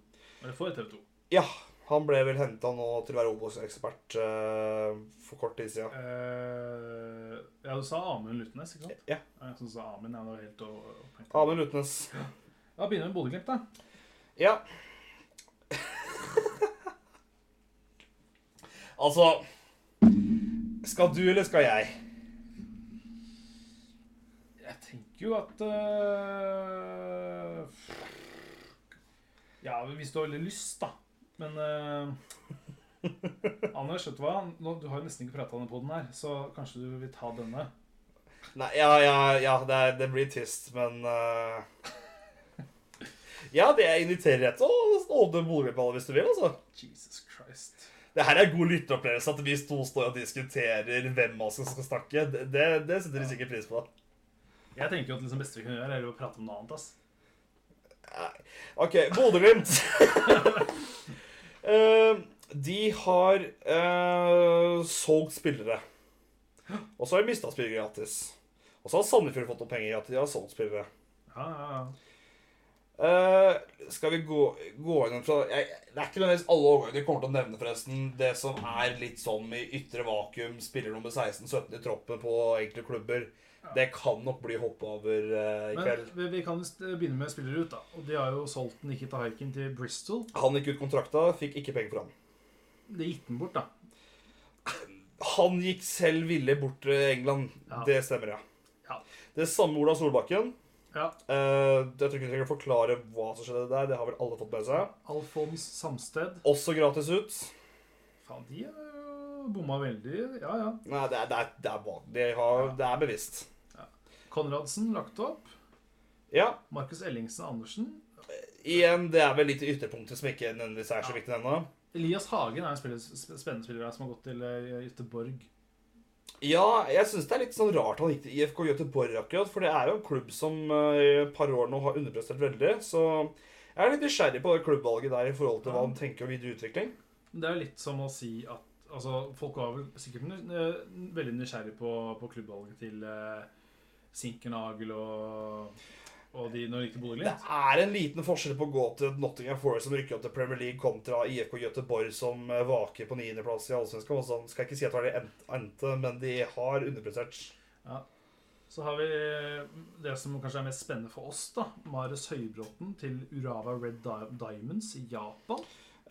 Eller for TV 2. Ja, han ble vel henta nå til å være Obos-ekspert uh, for kort tid siden. Uh, ja, du sa Amund Lutnes, ikke sant? Ja. Jeg som sa Amund. Jeg var helt opphengt. Amund Lutnes. Ja, begynner med Bodø-Glimt, da. Ja. altså Skal du, eller skal jeg? Jeg tenker jo at uh, Ja, hvis du har veldig lyst, da. Men øh, Anders, vet du hva? Nå, du har jo nesten ikke prata på den her, så kanskje du vil ta denne. Nei, ja, ja, ja det, er, det blir trist, men uh... Ja, det jeg inviterer deg til å åpne boligballet hvis du vil, altså. Jesus Christ. Det her er god lytteopplevelse, at vi to står og diskuterer hvem av oss som skal snakke. Det, det, det setter de sikkert pris på. Jeg tenker jo at liksom beste vi kan gjøre, er å prate om noe annet. ass. Nei. OK, Bodø-Glimt. Eh, de har eh, solgt spillere. Og så har de mista spillere gratis. Og så har Sandefjord fått noen penger i at de har solgt spillere. Ja, ja, ja. Uh, skal vi gå, gå gjennom fra jeg, Det er ikke nødvendigvis alle overganger de kommer til å nevne, forresten. Det som er litt sånn i ytre vakuum, spiller nummer 16-17 i troppen på enkelte klubber. Det kan nok bli hoppet over uh, i Men kveld. vi, vi kan begynne med spillere ut, da. Og de har jo solgt Nikita Haikin til Bristol. Han gikk ut kontrakta, fikk ikke penger for ham. Det gitt den bort, da. Han gikk selv villig bort til England. Ja. Det stemmer, ja. Ja. Det samme Ola Solbakken. Ja. Uh, jeg tror ikke vi trenger å forklare hva som skjedde der. Det har vel alle fått med seg. Alfons Samsted. Også gratis ut. Faen, de er bomma veldig. Ja, ja. Nei, det er, det er, det er, det har, det er bevisst. Konradsen lagt opp. Ja. Markus Ellingsen Andersen. Igjen, det er vel litt i ytterpunktet som ikke nødvendigvis er så Ja. viktig ennå. Elias Hagen er en spiller, spennende spiller som har gått til uh, Göteborg. Ja, jeg syns det er litt sånn rart han gikk til IFK Göteborg akkurat, for det er jo en klubb som eh, i et par år nå har underprestert veldig. Så jeg er litt nysgjerrig på det klubbvalget der i forhold til hva han tenker om videre utvikling. Det er jo litt som å si at altså, Folk var vel sikkert veldig nysgjerrig på, på klubbvalget til uh, Sinkernagel og, og de når de gikk til Det er en liten forskjell på å gå til Nottingham Forest som rykker opp til Premier League, kontra IFK Göteborg som eh, vaker på niendeplass i Allsvenskan. Sånn. Skal ikke si at det endte, men de har underprestert. Så har vi det som kanskje er mest spennende for oss, da. Marius Høybråten til Urava Red Diamonds i Japan.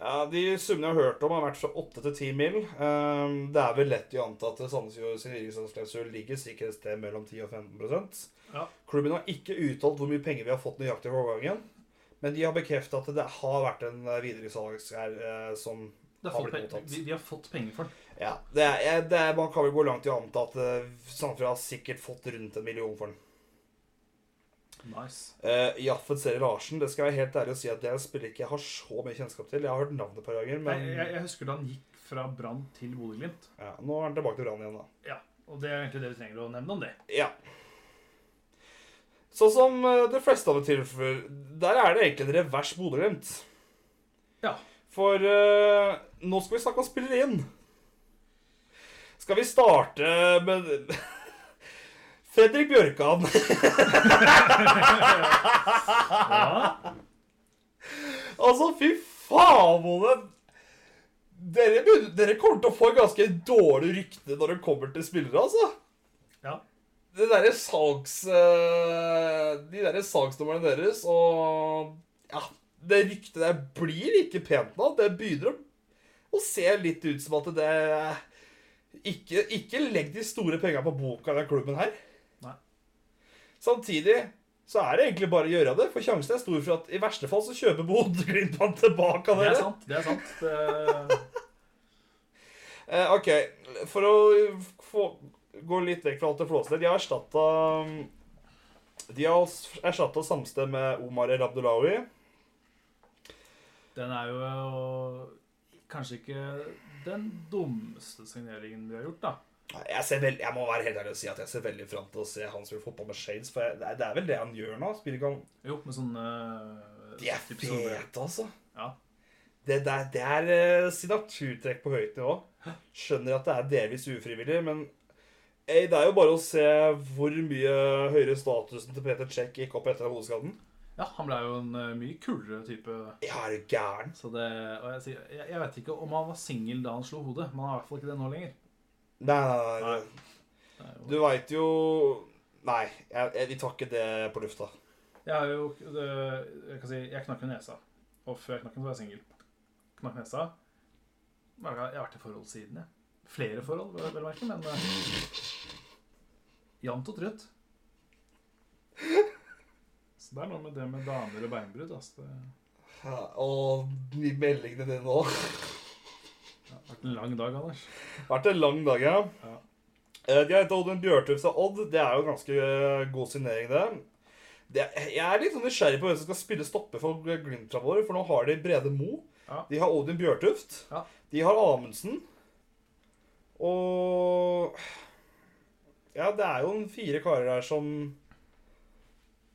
Ja, De summene jeg har hørt om, har vært fra 8 til 10 mil. Um, det er vel lett å anta at Sandnes sin virksomhetsklausul ligger sikkert et sted mellom 10 og 15 Ja. Klubben har ikke uttalt hvor mye penger vi har fått nøyaktig for overgangen. Men de har bekreftet at det har vært en videresalgsgreie videresalgs eh, som har Har blitt mottatt. de, de har fått penger for den. Ja, det er, det er, Man kan vel gå langt i å anta at eh, Sandefjord har sikkert fått rundt en million for den. Nice. Uh, Jaffet Seri Larsen, det skal jeg helt ærlig si at det er en spiller ikke jeg har så mye kjennskap til. Jeg har hørt navnet et par ganger, men Jeg, jeg, jeg husker da han gikk fra Brann til Bodø-Glimt. ja, nå er han tilbake til Brann igjen, da. Ja, og det er egentlig det vi trenger å nevne om det. Ja. Sånn som eh, de fleste av det tilfeller Der er det egentlig en revers Bodø-Glimt. Ja. For uh, nå skal vi snakke om spillere inn. Skal vi starte med Fredrik Bjørkan. Ja, altså, fy faen, Dere, dere kommer til å få ganske dårlig rykte når det kommer til spillere, altså. ja. det derre salgs... eh, de derre salgsnumrene deres og Ja, det ryktet der blir ikke pent nå. Det begynner å, å se litt ut som at det Ikke, ikke legg de store penga på boka i den klubben her. Samtidig så er det egentlig bare å gjøre det, for sjansen er stor for at i verste fall så kjøper Bodø-Glimt han tilbake av dere. Det er sant. Det er sant. Det, Eh, OK, for å få, gå litt vekk fra alt det flåsete De har erstatta De har erstatta Samsted med Omar El Abdullahi. den er jo kanskje ikke den dummeste signeringen vi har gjort, da. Jeg, ser vel, jeg må være helt ærlig og si at jeg ser veldig fram til å se han spille fotball med shades. For jeg, det, er, vel det han gjør nå? Spiller ikke han Jo, med sånn uh, De er fete, altså. Ja. det, det, er, det er uh, signaturtrekk på høyt nivå. Skjønner at det er delvis ufrivillig, men eh, det er jo bare å se hvor mye høyere statusen til Peter Check gikk opp etter hodeskaden. Ja, han ble jo en uh, mye kulere type. Ja, er du gæren? Så det, og jeg, jeg, jeg vet ikke om han var singel da han slo hodet, men han er i hvert fall ikke det nå lenger. Nei, nei, nei. Nei. Du veit jo Nei, jeg, jeg, vi tar ikke det på lufta. Jeg har jo det, Jeg kan si Jeg knakk nesa. Og før jeg knakk den, var jeg singel. Knakk nesa. Jeg har vært i forhold siden, jeg. Flere forhold, vel å merke, men uh, Jevnt og trutt. Så det er noe med det med damer og beinbrudd. Altså. Ja, og de meldingene dine nå. Vært en lang dag, Anders. Vært en lang dag, ja. Ja. Eh, De har henta Oddin Bjørtuft av Odd. Det er jo ganske eh, god signering, det. det. Jeg er litt sånn nysgjerrig på hvem som skal spille stopper for Glimt framover. For nå har de Brede Mo. Ja. De har Odin Bjørtuft. Ja. De har Amundsen. Og Ja, det er jo en fire karer her som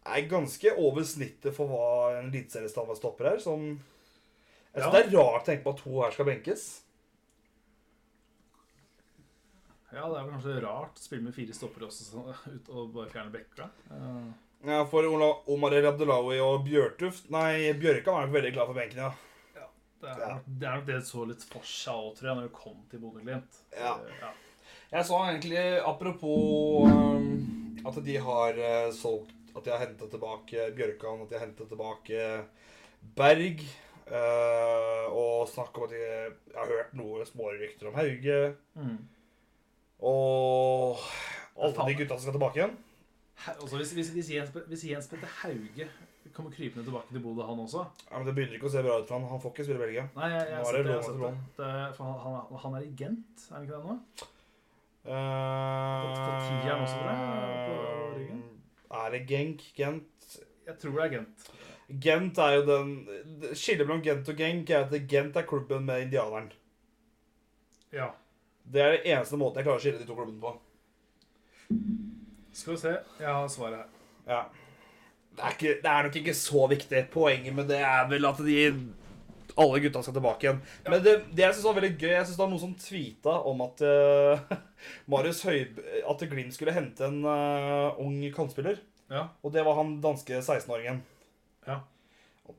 er ganske over snittet for hva en eliteseriestamme stopper her. Som Jeg syns Ja. det er rart å tenke på at to her skal benkes. Ja, det er vel kanskje rart å spille med fire stoppere også, sånn, ut og bare fjerne bekka. Uh. Ja, for Omar El Abdelawi og Bjørtuft Nei, Bjørkan var nok veldig glad for benken, ja. det, er, Ja. det er nok det så litt for seg òg, tror jeg, når vi kom til Bodø-Glimt. Ja. Eh, ja. Jeg så egentlig, apropos um, at de har uh, solgt At de har hentet tilbake Bjørkan, at de har hentet tilbake Berg. uh, og snakk om at de Jeg har hørt noen smårykter om Hauge. Mm. Og alle de gutta som skal tilbake igjen. Altså, hvis, hvis, hvis, Jens, hvis Jens Petter Hauge kommer krypende tilbake til Bodø, han også Ja, men Det begynner ikke å se bra ut for han. Han får ikke spille Belgia. Nei, jeg, jeg, jeg, jeg det for han, han, han er i Gent, er han ikke det nå? Uh, Fått også, jeg, på ryggen. Er det Genk? Gent? Jeg tror det er Gent. Gent er jo den Skillet mellom Gent og Genk er at Gent er klubben med indianeren. Ja. Det er det eneste måten jeg klarer å skille de to klubbene på. Skal vi se. Jeg har svaret her. Ja. Det er, ikke, det er nok ikke så viktig. Poenget med det er vel at de alle gutta skal tilbake igjen. Men det, det jeg synes var veldig gøy Jeg synes det var noen som tweeta om at uh, Marius Høib At Glimt skulle hente en uh, ung kantspiller. Ja. Og det var han danske 16-åringen. Ja.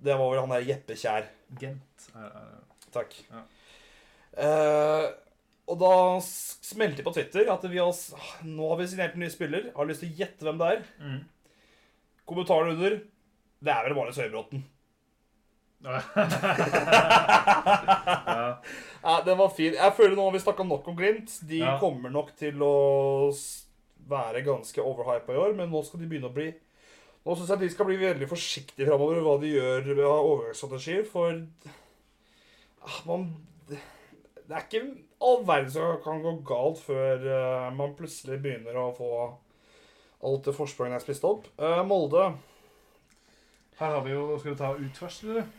Det var vel han der Jeppe Kjær. Gent Takk. Ja. Eh, og da smelter smelte på Twitter at vi har, nå har vi signert en ny spiller. Har lyst til å gjette hvem det er. mm. Kommentaren under Det er vel bare Søybråten. ja. Ja, den var fin. Jeg føler nå har vi snakka nok om Glimt. De Ja. kommer nok til å være ganske overhypa i år, men nå skal de begynne å bli Nå syns jeg de skal bli veldig forsiktige framover hva de gjør av overgangsstrategier, for ah, man Det er ikke all verden som kan gå galt før uh, man plutselig begynner å få alt det forspranget er spist opp. Uh, Molde Her har vi jo Skal vi ta ut først, eller?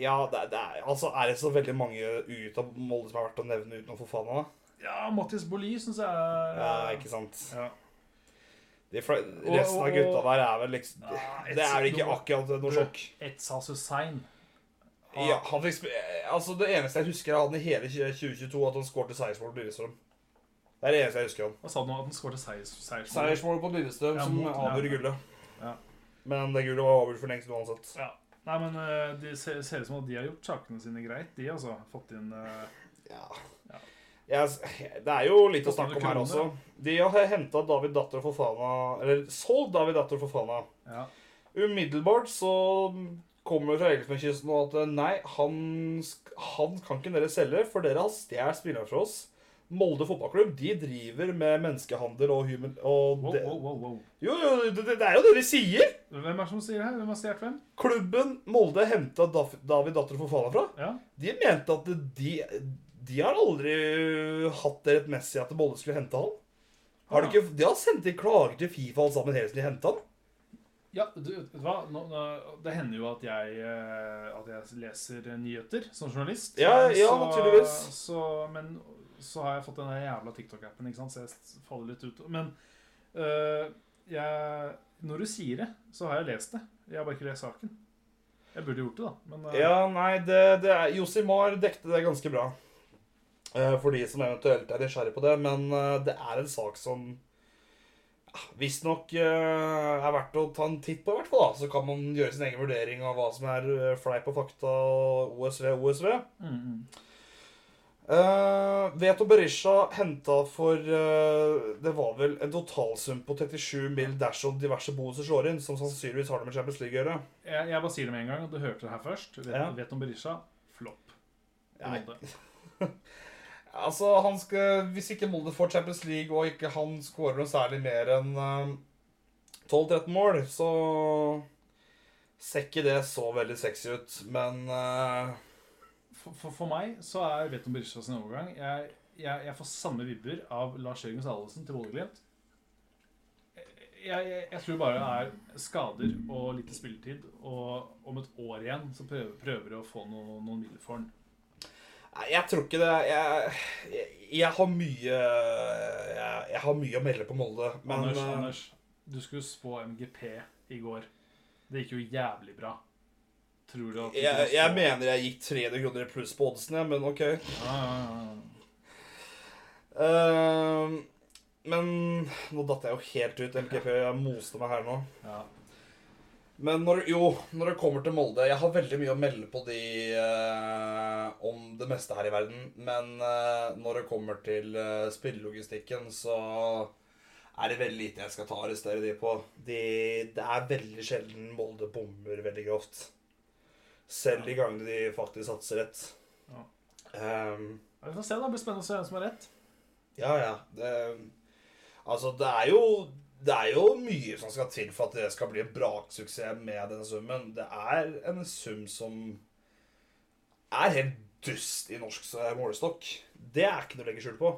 Ja, det, det er, altså, er det så veldig mange ut av Molde som er verdt å nevne uten å få faen av? Ja, Mattis Boli syns jeg er Ja, ikke sant? Ja. Resten av gutta der er vel liksom Det er vel ikke akkurat noe sjokk. Etsas Hussein. Ja, han fikk sp- altså Det eneste jeg husker av han i hele 2022, at han skåret seiersmål på Lillestrøm. Det er det eneste jeg husker han. Hva sa du nå? At han skåret seiers... seiers Seiersmål på Lillestrøm Ja, som avgjorde gullet. Ja. Men det gullet var avgjort for lengst uansett. Ja. Nei, men eh, det ser, ut som at de har gjort sakene sine greit, de altså. Fått inn uh... Ja. Ja. Yes, det er jo litt å snakke om her også. De har henta David Datter Fofana Eller solgt David Datter Fofana. Ja. Umiddelbart så kommer fra Elfenbenskysten og at nei, han, han kan ikke dere selge, for dere har stjålet spillere fra oss. Molde fotballklubb de driver med menneskehandel og human... Og Wow, det, wow, wow, wow. jo, jo, det, det er jo det de sier! Hvem er det som sier det her? Hvem har stjålet hvem? Klubben Molde henta David Datter Fofana fra. Ja. De mente at de, de har aldri hatt det rettmessig at Molde skulle hente han. Har de, Ah. ikke, de har sendt inn klager til Fifa alle sammen helt siden de henta han. Ja, du, vet du hva? Nå, nå, det hender jo at jeg, eh, at jeg leser nyheter som journalist. Ja, ja, så, naturligvis. Så, men så har jeg fått den jævla TikTok-appen, ikke sant? så jeg faller litt ut. Men øh, jeg, når du sier det, så har jeg lest det. Jeg har bare ikke lest saken. Jeg burde gjort det, da. Men øh. Ja, nei, det, det er Josimar dekte det ganske bra. For de som eventuelt er nysgjerrig på det. Men det er en sak som visstnok uh, er verdt å ta en titt på, i hvert fall. da. Så kan man gjøre sin egen vurdering av hva som er eh, fleip og fakta og OSV OSV. mm, mm. Uh, Veto Berisha henta for uh, Det var vel en totalsum på 37 mil dersom diverse bonuser slår inn, som sannsynligvis har det med Champions League å gjøre. Jeg, jeg bare sier det med en gang, og du hørte det her først. Vet, Ja. Berisha? Flopp. Ja. Altså, skal, Hvis ikke Molde får Champions League, og ikke han skårer noe særlig mer enn eh, 12-13 mål, så ser ikke det så veldig sexy ut. Men uh... For, for, for meg så er Veton Berisha sin overgang jeg, jeg, jeg får samme vibber av Lars Jørgen Salvesen til Bodø-Glimt. Jeg, jeg, tror bare det er skader og lite spilletid, og om et år igjen så prøver, prøver å få noe, noen midler for han. Nei, jeg tror ikke det. Jeg, jeg, jeg har mye jeg, jeg har mye å melde på Molde, men Anders, uh, Anders, du skulle spå MGP i går. Det gikk jo jævlig bra. Tror du at du jeg, jeg mener jeg gikk 300 kroner pluss på oddsene, men OK. Ja, ja, ja. Uh, men nå datt jeg jo helt ut. MGP jeg moste meg her nå. ja. Men når, jo, når det kommer til Molde Jeg har veldig mye å melde på de eh, om det meste her i verden. Men eh, når det kommer til eh, spillelogistikken, så er det veldig lite jeg skal ta og arrestere de på. De, det er veldig sjelden Molde bommer veldig grovt. Selv de gangene de faktisk satser rett. Ja. Um, Vi får se, da. Det blir spennende å se hvem som har rett. ja, ja. Det, altså, det er jo det er jo mye som skal til for at det skal bli en braksuksess med denne summen. Det er en sum som er helt dust i norsk målestokk. Det er ikke noe å legge skjul på.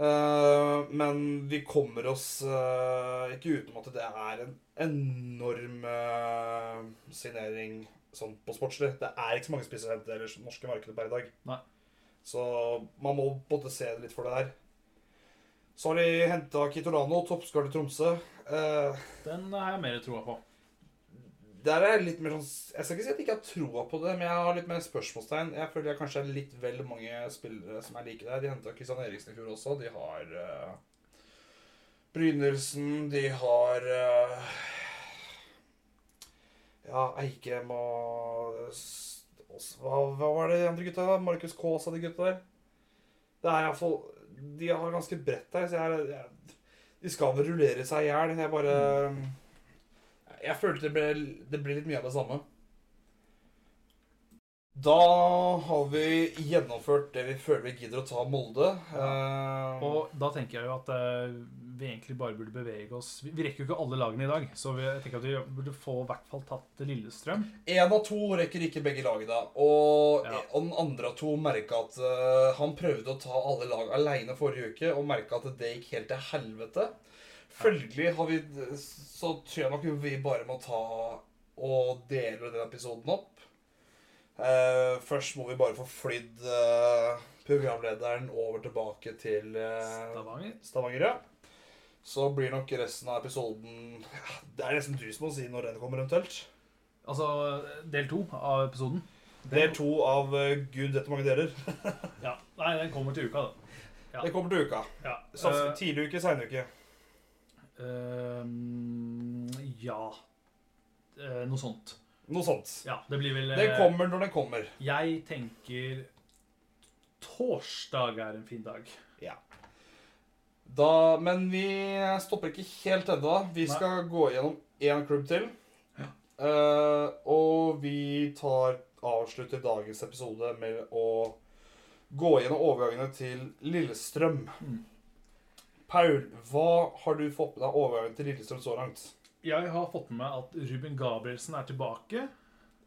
Eh, men vi kommer oss eh, ikke utenom at det er en enorm eh, signering sånn på sportslig. Det er ikke så mange spisser i det norske markedet per i dag. Nei. Så man må både se litt for det der. Så har de henta Kitolano, toppskårer i Tromsø. Eh, Den har jeg mer troa på. der er jeg litt mer sånn Jeg skal ikke si at jeg ikke har troa på det, men jeg har litt mer spørsmålstegn. Jeg føler jeg kanskje er litt vel mange spillere som er like der. De henta Kristian Eriksen i fjor også. De har uh, Brynildsen, de har eh, Ja, Eikem og hva, hva var det de andre gutta? Markus Kaas og de gutta der. Det er iallfall De har ganske bredt der, så jeg, jeg De skal vel rullere seg i hjel. Jeg bare Jeg følte det ble, det ble litt mye av det samme. Da har vi gjennomført det vi føler vi gidder å ta Molde. Eh, Og da tenker jeg jo at eh, vi egentlig bare burde bevege oss Vi, rekker jo ikke alle lagene i dag, så vi, jeg tenker at vi burde få i hvert fall tatt Lillestrøm. En av to rekker ikke begge lagene. Og, Ja. og den andre av to merka at uh, han prøvde å ta alle lag aleine forrige uke, og merka at det gikk helt til helvete. Følgelig har vi Så tror jeg nok vi bare må ta og dele den episoden opp. Eh, først må vi bare få flydd uh, programlederen over tilbake til uh, Stavanger. Stavanger, ja. Så blir nok resten av episoden ja, Det er nesten du som må si når den kommer, eventuelt. Altså del to av episoden. Del to av uh, Gud hvor mange deler. Ja, Nei, den kommer til uka, da. Ja. Den kommer til uka. Ja. Tidlig uke, sein uke. ehm, ja. Noe sånt. Noe sånt. Ja, det blir vel Den eh, kommer når den kommer. Jeg tenker torsdag er en fin dag. Da, men vi stopper ikke helt ennå. Vi Nei. skal gå gjennom én klubb til. Ja. Uh, og vi tar avslutter dagens episode med å gå gjennom overgangene til Lillestrøm. Mm. Paul, hva har du fått med deg overgangen til Lillestrøm så langt? Jeg har fått med meg at Ruben Gabrielsen er tilbake.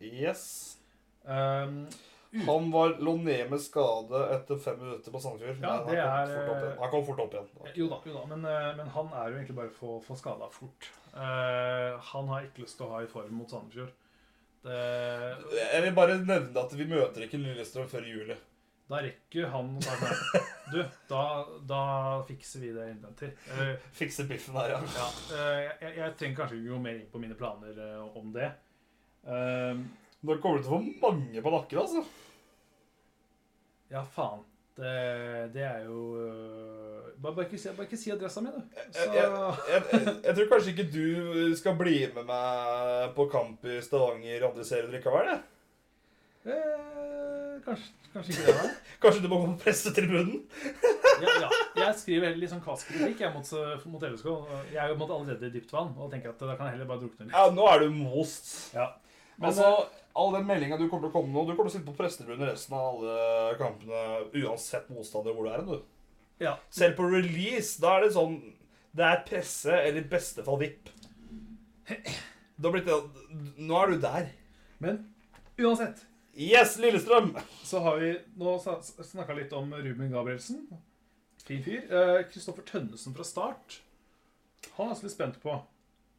Yes. Um, Han var, lå ned med skade etter fem minutter på Sandefjord. Ja, han er. Han kom fort opp igjen. jo da, jo da men, eh, men han er jo egentlig bare for, for skada fort. Uh, han har ikke lyst til å ha i form mot Sandefjord. Det, Jeg vil bare nevne at vi møter ikke Lillestrøm før i juli. Da rekker han å ta nei. Du, da, da fikser vi det innvendig. Uh, Fikser biffen her, ja. ja, uh, jeg, jeg trenger kanskje ikke gå mer inn på mine planer uh, om det. Ehm, Da kommer du til å få mange på nakken, altså. ja, faen. Det, det er jo bare, bare, ikke si, bare ikke si adressa mi, du. Så, Jeg, jeg, jeg, jeg tror kanskje ikke du skal bli med meg på kamp i Stavanger andre serier likevel. jeg. Eh, kanskje, kanskje ikke det, da. Kanskje du må gå på pressetribunen? Ja, ja. Jeg skriver heller litt sånn kastkritikk mot, mot LSK. Jeg er jo allerede i dypt vann og tenker at da kan jeg heller bare drukne litt. Ja, nå er du most. Ja. Men, altså, all den meldinga du kommer til å komme nå Du kommer til å sitte på pressetribunen resten av alle kampene uansett motstander hvor du er hen, du. ja. Selv på release, da er det sånn Det er presse eller i beste fall VIP. Det har blitt Nå er du der. Men uansett Yes, Lillestrøm! så har vi nå snakka litt om Ruben Gabrielsen. Fin fyr. Kristoffer Tønnesen fra Start. Han er jeg litt spent på.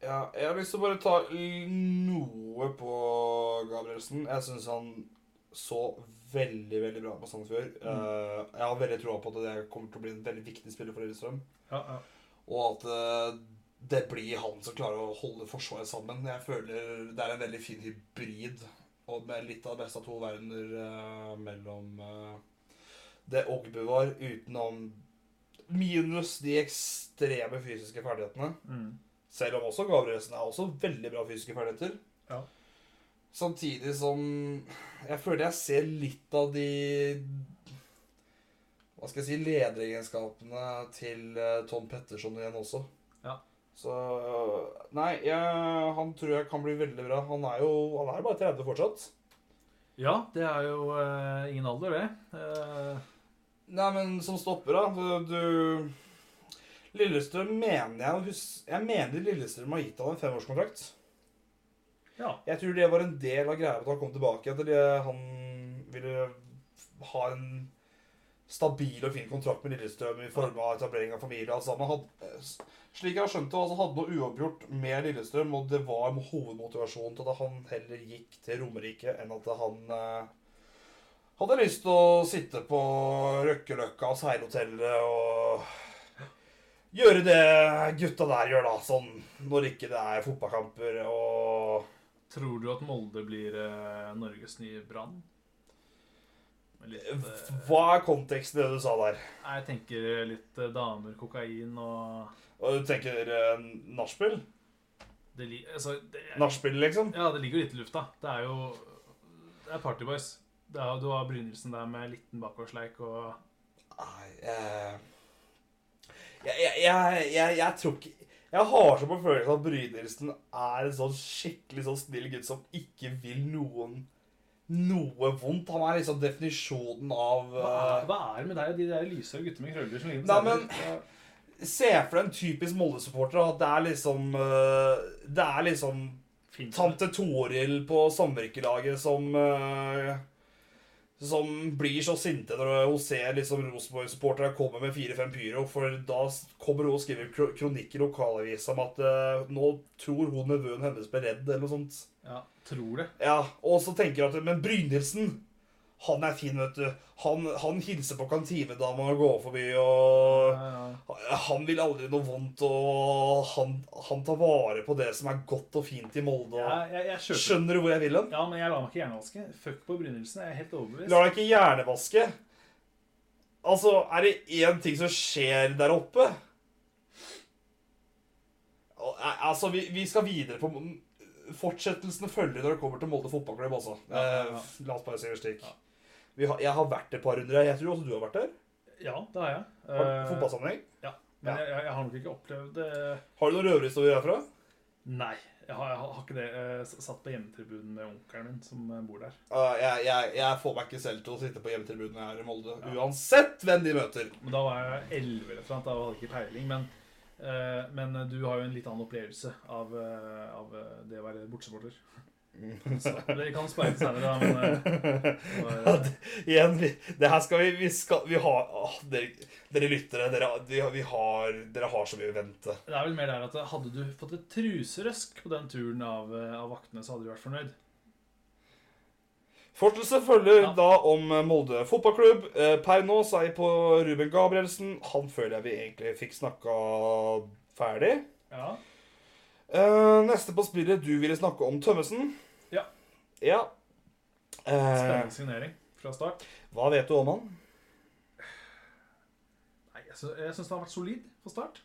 Ja, jeg har lyst til å bare ta noe på Gabrielsen. Jeg syns han så veldig veldig bra på Sandefjord. Eh, jeg har veldig troa på at det kommer til å bli en veldig viktig spiller for Lillestrøm. Ja, ja. Og at eh, det blir han som klarer å holde Forsvaret sammen. Jeg føler det er en veldig fin hybrid. Og med litt av det beste av to verdener eh, mellom eh, det Ogbu var, utenom minus de ekstreme fysiske ferdighetene. Mm. Selv om også Gabrielsen er også veldig bra fysiske ferdigheter. Ja. Samtidig som jeg føler jeg ser litt av de Hva skal jeg si lederegenskapene til eh, Tom Petterson igjen også. Så Nei, jeg, han tror jeg kan bli veldig bra. Han er jo han er bare 30 fortsatt. ja, det er jo eh, ingen alder, det. Eh, Nei, men som stopper, da Du, Lillestrøm mener jeg Jeg mener Lillestrøm har gitt han en femårskontrakt. ja. Jeg tror det var en del av greia at han kom tilbake. At han ville ha en stabil og fin kontrakt med Lillestrøm i form av etablering av familie. Altså, alt sammen. Slik jeg har skjønt det, altså hadde noe uoppgjort med Lillestrøm, og det var hovedmotivasjonen til at han heller gikk til Romerike enn at han eh, hadde lyst til å sitte på Røkkeløkka og seilhotellet og gjøre det gutta der gjør, da. Sånn når ikke det er fotballkamper og Tror du at Molde blir eh, Norges nye Brann? Litt, eh, Hva er konteksten i det du sa der? jeg tenker litt eh, damer, kokain og Og du tenker eh, nachspiel? altså, Nachspiel, liksom? Ja, det ligger jo litt i lufta. Det er jo Det er Partyboys. Det er, du har Brynildsen der med liten bakgårdsleik og Nei, jeg, jeg, jeg, jeg tror ikke Jeg har så på følelsen at Brynildsen er en sånn skikkelig sånn snill gutt som ikke vil noen noe vondt. Han er liksom definisjonen av Hva eh, er, hva er det med deg og de der lysere guttene med krøller som ligner på Nei, men- Se for deg en typisk Molde-supporter. At det er liksom uh, Det er liksom fint. tante Toril på samvirkelaget som eh, Som blir så sinte når hun ser liksom Rosenborg-supportere komme med fire-fem pyro. For da kommer hun og skriver kro- kronikk i lokalavisa om at uh, nå tror hun nevøen hennes ble redd, eller noe sånt. Ja, tror det. Ja, Og så tenker hun at Men Brynildsen, han er fin, vet du. Han, han hilser på kantinedama og går forbi, og Ja, ja. han vil aldri noe vondt, og han, han tar vare på det som er godt og fint i Molde. Og... Jeg, jeg, Skjønner du hvor jeg vil hen? Ja, men jeg lar meg ikke hjernevaske. Fuck på begynnelsen. Jeg er helt overbevist. La deg ikke hjernevaske. Altså, er det én ting som skjer der oppe Al- al- Altså, vi, vi skal videre på Fortsettelsene følger når det kommer til Molde fotballklubb også. Ja, ja, ja. Eh, La oss bare si det slik. Ja. Vi har, jeg har vært et par runder. her. Jeg tror også du har vært der. Ja, det har jeg. Har, fotballsammenheng? Ja. Men Ja. jeg, jeg, har nok ikke opplevd det Har du noen røverhistorier herfra? Nei. Jeg har, jeg har ikke det. Jeg satt på hjemmetribunen med onkelen min som eh, bor der. Uh, jeg, jeg, jeg får meg ikke selv til å sitte på hjemmetribunen her i Molde. Uansett hvem de møter. Men da var jeg 11 eller noe, da hadde jeg ikke peiling. Men, eh, men du har jo en litt annen opplevelse av, eh, av eh, det å være bortesupporter. Så Dere kan speile senere, men eh, Ja, eh, det, igjen, vi, det her skal vi Vi, skal, vi har åh, dere, dere lyttere, dere, vi, vi har, dere har så mye å vente. Det er vel mer der at hadde du fått et truserøsk på den turen av, eh, av vaktene, så hadde du vært fornøyd. Fortelse følger Ja. da om Molde fotballklubb. Eh, Per nå så er jeg på Ruben Gabrielsen. Han føler jeg vi egentlig fikk snakka ferdig. Ja. Eh, neste på spillet du ville snakke om Tømmesen. Ja. Ja. Eh, Spennende signering fra start. hva vet du om han? Nei, jeg sy- syns han har vært solid fra start.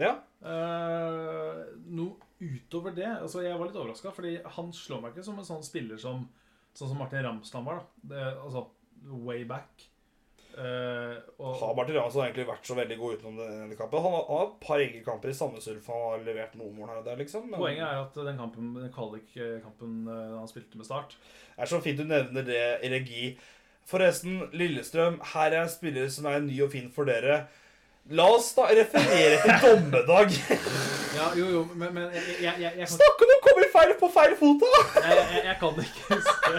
Ja. Uh, noe utover det altså Jeg var litt overraska, fordi han slår meg ikke som en sånn spiller som Sånn som Martin Ramsland var. da det, Altså way back. Eh, og, Har Martin Ransson egentlig vært så veldig god utenom denne kampen? Han har, han har et par enkeltkamper i samme surf. Han har levert noen mål her og der, liksom. men- Poenget er at den kampen Den kvalik-kampen eh, han spilte med Start Det er så fint du nevner det i regi. Forresten, Lillestrøm, her er en spiller som er ny og fin for dere. La oss da referere til dommedag. Ja, jo, jo, men, men jeg, jeg, jeg, jeg, kan, Snakker du om å komme feil på feil fot, da? jeg, jeg, jeg kan ikke huske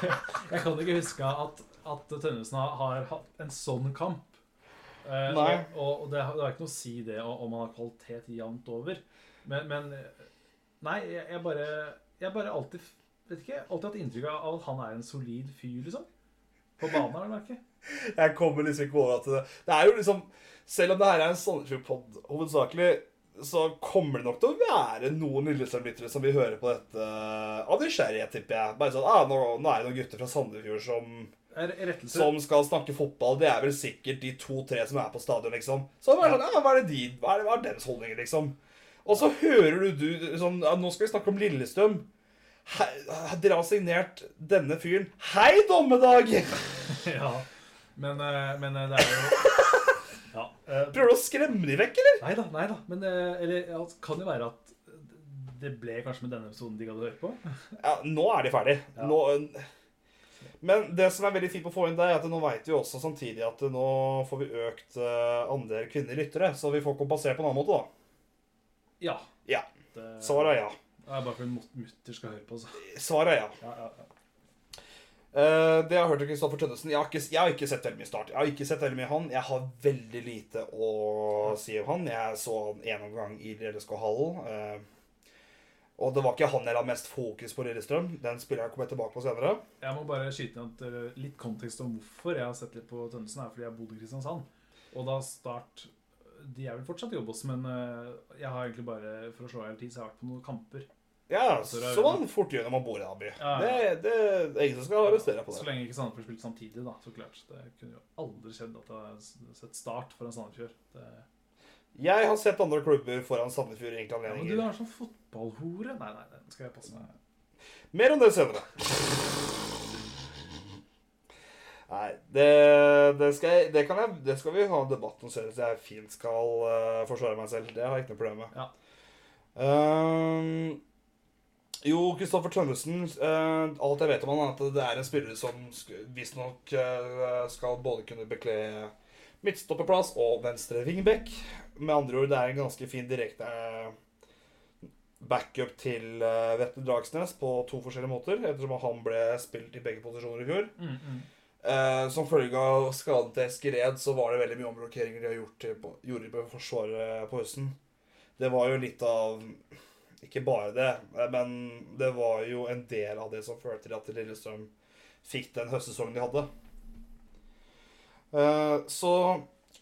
Jeg kan ikke huske at, at Tønnesen har, hatt en sånn kamp. Eh, Nei. Og, og, det, har- det har ikke noe å si det om han har kvalitet jevnt over. Men, men Nei, jeg, jeg bare Jeg bare alltid Vet ikke, alltid hatt inntrykk av at han er en solid fyr, liksom. På banen, har du merket. Jeg kommer liksom ikke over at det, det er jo liksom Selv om det her er en Sandefjord-pod hovedsakelig, så kommer det nok til å være noen Lillestrøm-lyttere som vil høre på dette av nysgjerrighet, tipper jeg. Bare sånn ah, nå, nå er det noen gutter fra Sandefjord som Rettelse. som skal snakke fotball, det er vel sikkert de to-tre som er på stadion, liksom. Så det er sånn, ja, hva er det de, hva er, hva er deres holdninger, liksom? Og så hører du du sånn, ja, nå skal vi snakke om Lillestrøm. Hei, dere har signert denne fyren. Hei, dommedag! Ja. Men, eh, men eh, det er jo Ja. eh, Prøver du å skremme de vekk, eller? Nei da, nei da. Men eller, ja, det kan jo være at det ble kanskje med denne episoden de gadd å høre på. Ja, nå er de ferdig. Ja. Nå, men det som er veldig fint på å få inn det, er at nå vet vi også samtidig at nå får vi økt uh, andel kvinnelige lyttere, så vi får kompensert på en annen måte, da. Ja. Ja. Det, Svaret er ja. det er bare fordi mut- mutter skal høre på, så. Svaret er ja. Ja, ja, ja. Uh, det jeg har hørt av Kristoffer Tønnesen jeg har, ikke, jeg har ikke sett veldig mye start. Jeg har ikke sett veldig mye han. Jeg har veldig lite å si om han. Jeg så han en gang i LSK-hallen. eh, og det var ikke han jeg la mest fokus på Lillestrøm. Den spilleren kommer jeg tilbake på senere. Jeg må bare skyte inn at eh, litt kontekst om hvorfor jeg har sett litt på Tønnesen, er fordi jeg bodde i Kristiansand. Og da Start De er vel fortsatt i Obos, men eh, jeg har egentlig bare for å slå i hjel tid, så har vært på noen kamper. Ja, Så man fort gjør når man bor i en Ja, Ja. Det, det er ingen som skal arrestere på det. Så lenge ikke Sandefjord spilte samtidig, da. Så klart. Det kunne jo aldri skjedd at jeg har sett Start foran Sandefjord. Det... Jeg har sett andre klubber foran Sandefjord i enkelte Ja, men du anledninger. er sånn fotballhore. Nei, nei, den skal jeg passe meg. Mer om det senere. Nei, det, det, skal, jeg, det, kan jeg, det skal vi ha en debatt om senere, så jeg fint skal uh, forsvare meg selv. Det har jeg ikke noe problem med. Ja. Um, jo, Kristoffer Tønnesen Uh, Alt jeg vet om han er at det er en spiller som visstnok uh, skal både kunne bekle midtstopperplass og venstre wingback. Med andre ord, det er en ganske fin direkte eh, backup til Vette Vetle Dragsnes på to forskjellige måter, ettersom han ble spilt i begge posisjoner i fjor. Mm, mm. Eh, som følge av skaden til Eskered så var det veldig mye omrokeringer de har gjort til, på, gjorde på forsvaret på høsten. Det var jo litt av Ikke bare det, eh, men det var jo en del av det som førte til at Lillestrøm fikk den høstsesongen de hadde. Eh, så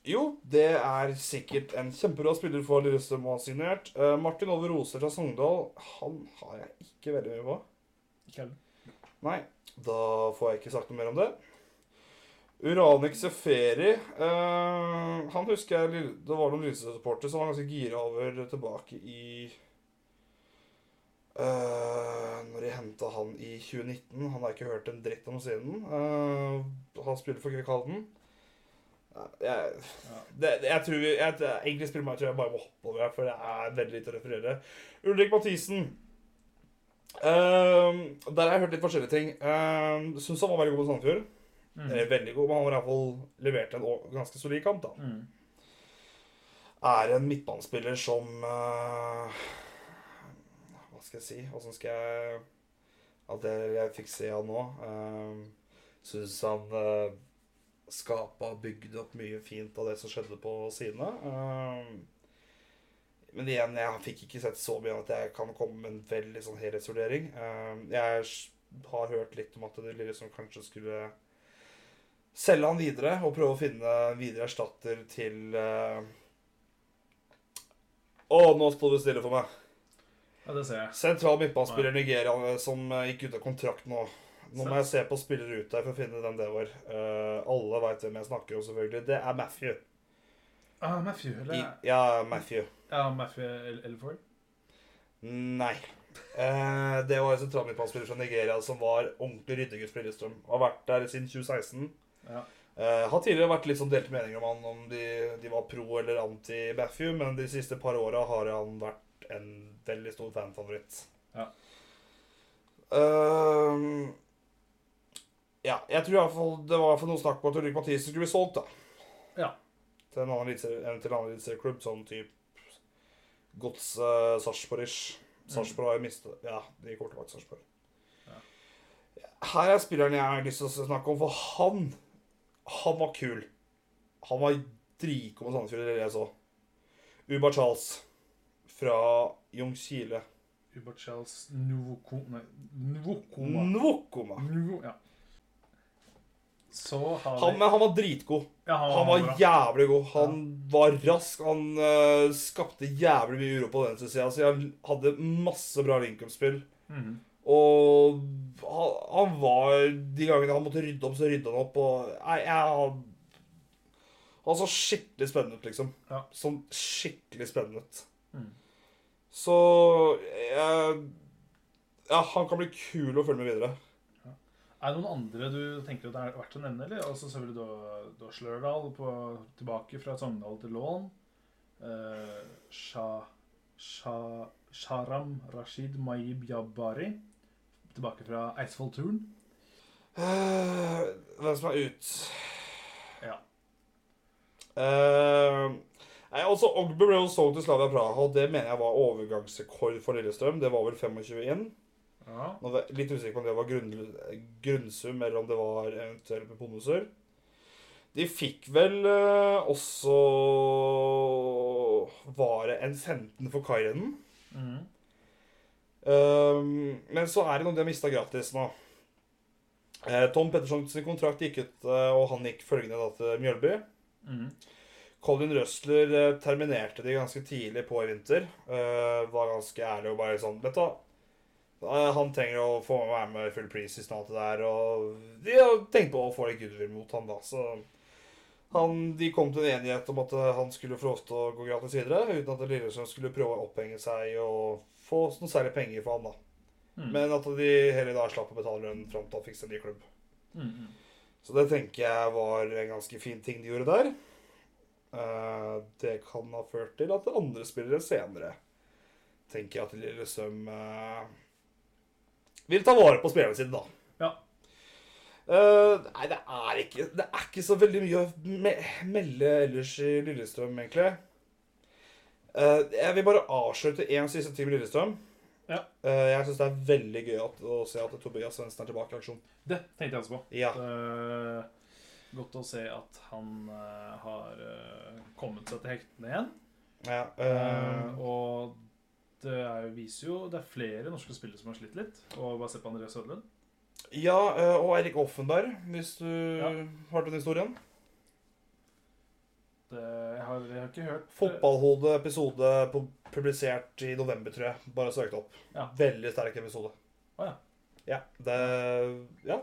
jo, det er sikkert en kjempebra spiller for Lillestrøm å ha signert. Uh, Martin Ove Roser fra Sogndal, han har jeg ikke veldig mye på. Ikke heller. Nei, da får jeg ikke sagt noe mer om det. Uranik Seferi uh, Han husker jeg Det var noen Lillestrøm-supportere som var ganske gira over tilbake i Uh, Når de henta han i 2019. Han har ikke hørt en dritt om siden. Uh, han spiller for Kvikhalden. Eh, Jeg, det, jeg tror jeg, Egentlig spiller meg tror jeg bare må hoppe over, for det er veldig lite å referere. Ulrik Mathisen. Uh, der har jeg hørt litt forskjellige ting. Uh, Syns han var veldig god på Sandefjord. Mm. Eller veldig god, men han har i hvert fall levert en ganske solid kamp. da. Mm. Er en midtbanespiller som uh, Hva skal jeg si? Åssen skal jeg At det jeg fikk se han nå uh, Syns han uh, skapa og bygde opp mye fint av det som skjedde på sidene. Ehm, men igjen, jeg fikk ikke sett så mye at jeg kan komme med en veldig sånn helhetsvurdering. Ehm, jeg har hørt litt om at det liksom kanskje skulle selge han videre og prøve å finne videre erstatter til eh, Å, nå sto det stille for meg. Ja, det ser jeg. Sentral midtbanespiller Nigeria eh, som eh, gikk ut av kontrakt nå. Nå må jeg se på spillere ut der for å finne den det var. Uh, alle veit hvem jeg snakker om, selvfølgelig. Det er Matthew. Ah, Matthew, eller? I, ja, Matthew. Ja, Matthew El- Elford. Nei. Uh, det var en sentralmidtbanespiller fra Nigeria som var ordentlig ryddegutt på Lillestrøm. Har vært der siden 2016. Ja. Uh, har tidligere vært litt sånn delte meninger om han om de, de var pro eller anti Matthew, men de siste par åra har han vært en veldig stor fanfavoritt. Ja. Ehm, ja, jeg tror i hvert fall det var fall noe snakk på at Ulrik Mathisen skulle bli solgt, da. Ja. Til en annen eliteserieklubb, sånn type Godset Sarpsborg-ish. Sarpsborg har jo mistet Ja, de kommer tilbake til Sarpsborg. Ja. Her er spilleren jeg har lyst til å snakke om, for han Han var kul. Han var dritgod med Sandefjord, det jeg så. Ubar Charles fra Ljungskile. Uba Charles Nvoko... Nei, Nvokoma. Nwokoma. Nvo, ja. Han, men han var dritgod. ja, Han var var jævlig god. Han var rask. Han uh, skapte jævlig mye uro på venstresida. Så jeg hadde masse bra link-up-spill. Mhm. Og han, han var De gangene han måtte rydde opp, så rydda han opp. Og jeg, jeg Han så skikkelig spennende ut, liksom. Ja. Sånn skikkelig spennende ut. Mm. Så jeg Ja, han kan bli kul å følge med videre. Er det noen andre du tenker at det er verdt å nevne? eller? Altså selvfølgelig du har Slørdal på, tilbake fra Sogndal til lån. Eh, Sha, Sha, Sharam Rashid Mayib Jabari tilbake fra Eidsvollturen. Eh, Hvem som er ut? Ja. Uh, nei, også Ogbu ble jo solgt til Slavia Praha, og det mener jeg var overgangsrekord for Lillestrøm. Det var vel 25 inn. Ja. Nå er jeg litt usikker på om det var grunn, grunnsum, eller om det var eventuelt med bonuser. De fikk vel eh, også Var det en 15 for Kairenen? Mm. Um, men så er det noe de har mista gratis nå. Eh, Tom Pettersons kontrakt gikk ut, eh, og han gikk følgende da til Mjølby. Mm. Colin Røsler eh, terminerte de ganske tidlig på i vinter. Uh, var ganske ærlig og bare sånn Vet du han trenger å få være med i full pris og alt det der. Og de har tenkt på å få litt goodwill mot han da, så han, De kom til en enighet om at eh, han skulle få lov til å gå gratis videre, uten at Lillestrøm skulle prøve å opphenge seg og få noe særlig penger for han. da. Mm. Men at de heller da slapp å betale lønn fram til han fikk seg ny klubb. Mm. Så det tenker jeg var en ganske fin ting de gjorde der. Eh, det kan ha ført til at andre spillere senere tenker jeg at Lillestrøm vil ta vare på spillerne sine, da. Ja. Uh, nei, det er ikke Det er ikke så veldig mye å me melde ellers i Lillestrøm, egentlig. Uh, jeg vil bare avslutte én siste time i Lillestrøm. Ja. Uh, jeg syns det er veldig gøy at, å se at Tobias Svendsen er tilbake i aksjon. Det tenkte jeg også på. Ja. Godt å se at han har kommet seg til hektene igjen. ja og er, viser jo Det er flere norske spillere som har slitt litt. Og bare se på Andreas Hødlund. Ja, eh, og Erik Offenberg, hvis du Ja. har den historien. Det, jeg, har, jeg har ikke hørt Fotballhode episode publisert i november, tror jeg. Bare søkt opp. Ja. Veldig sterk episode. Å, ja. Ja, det Ja.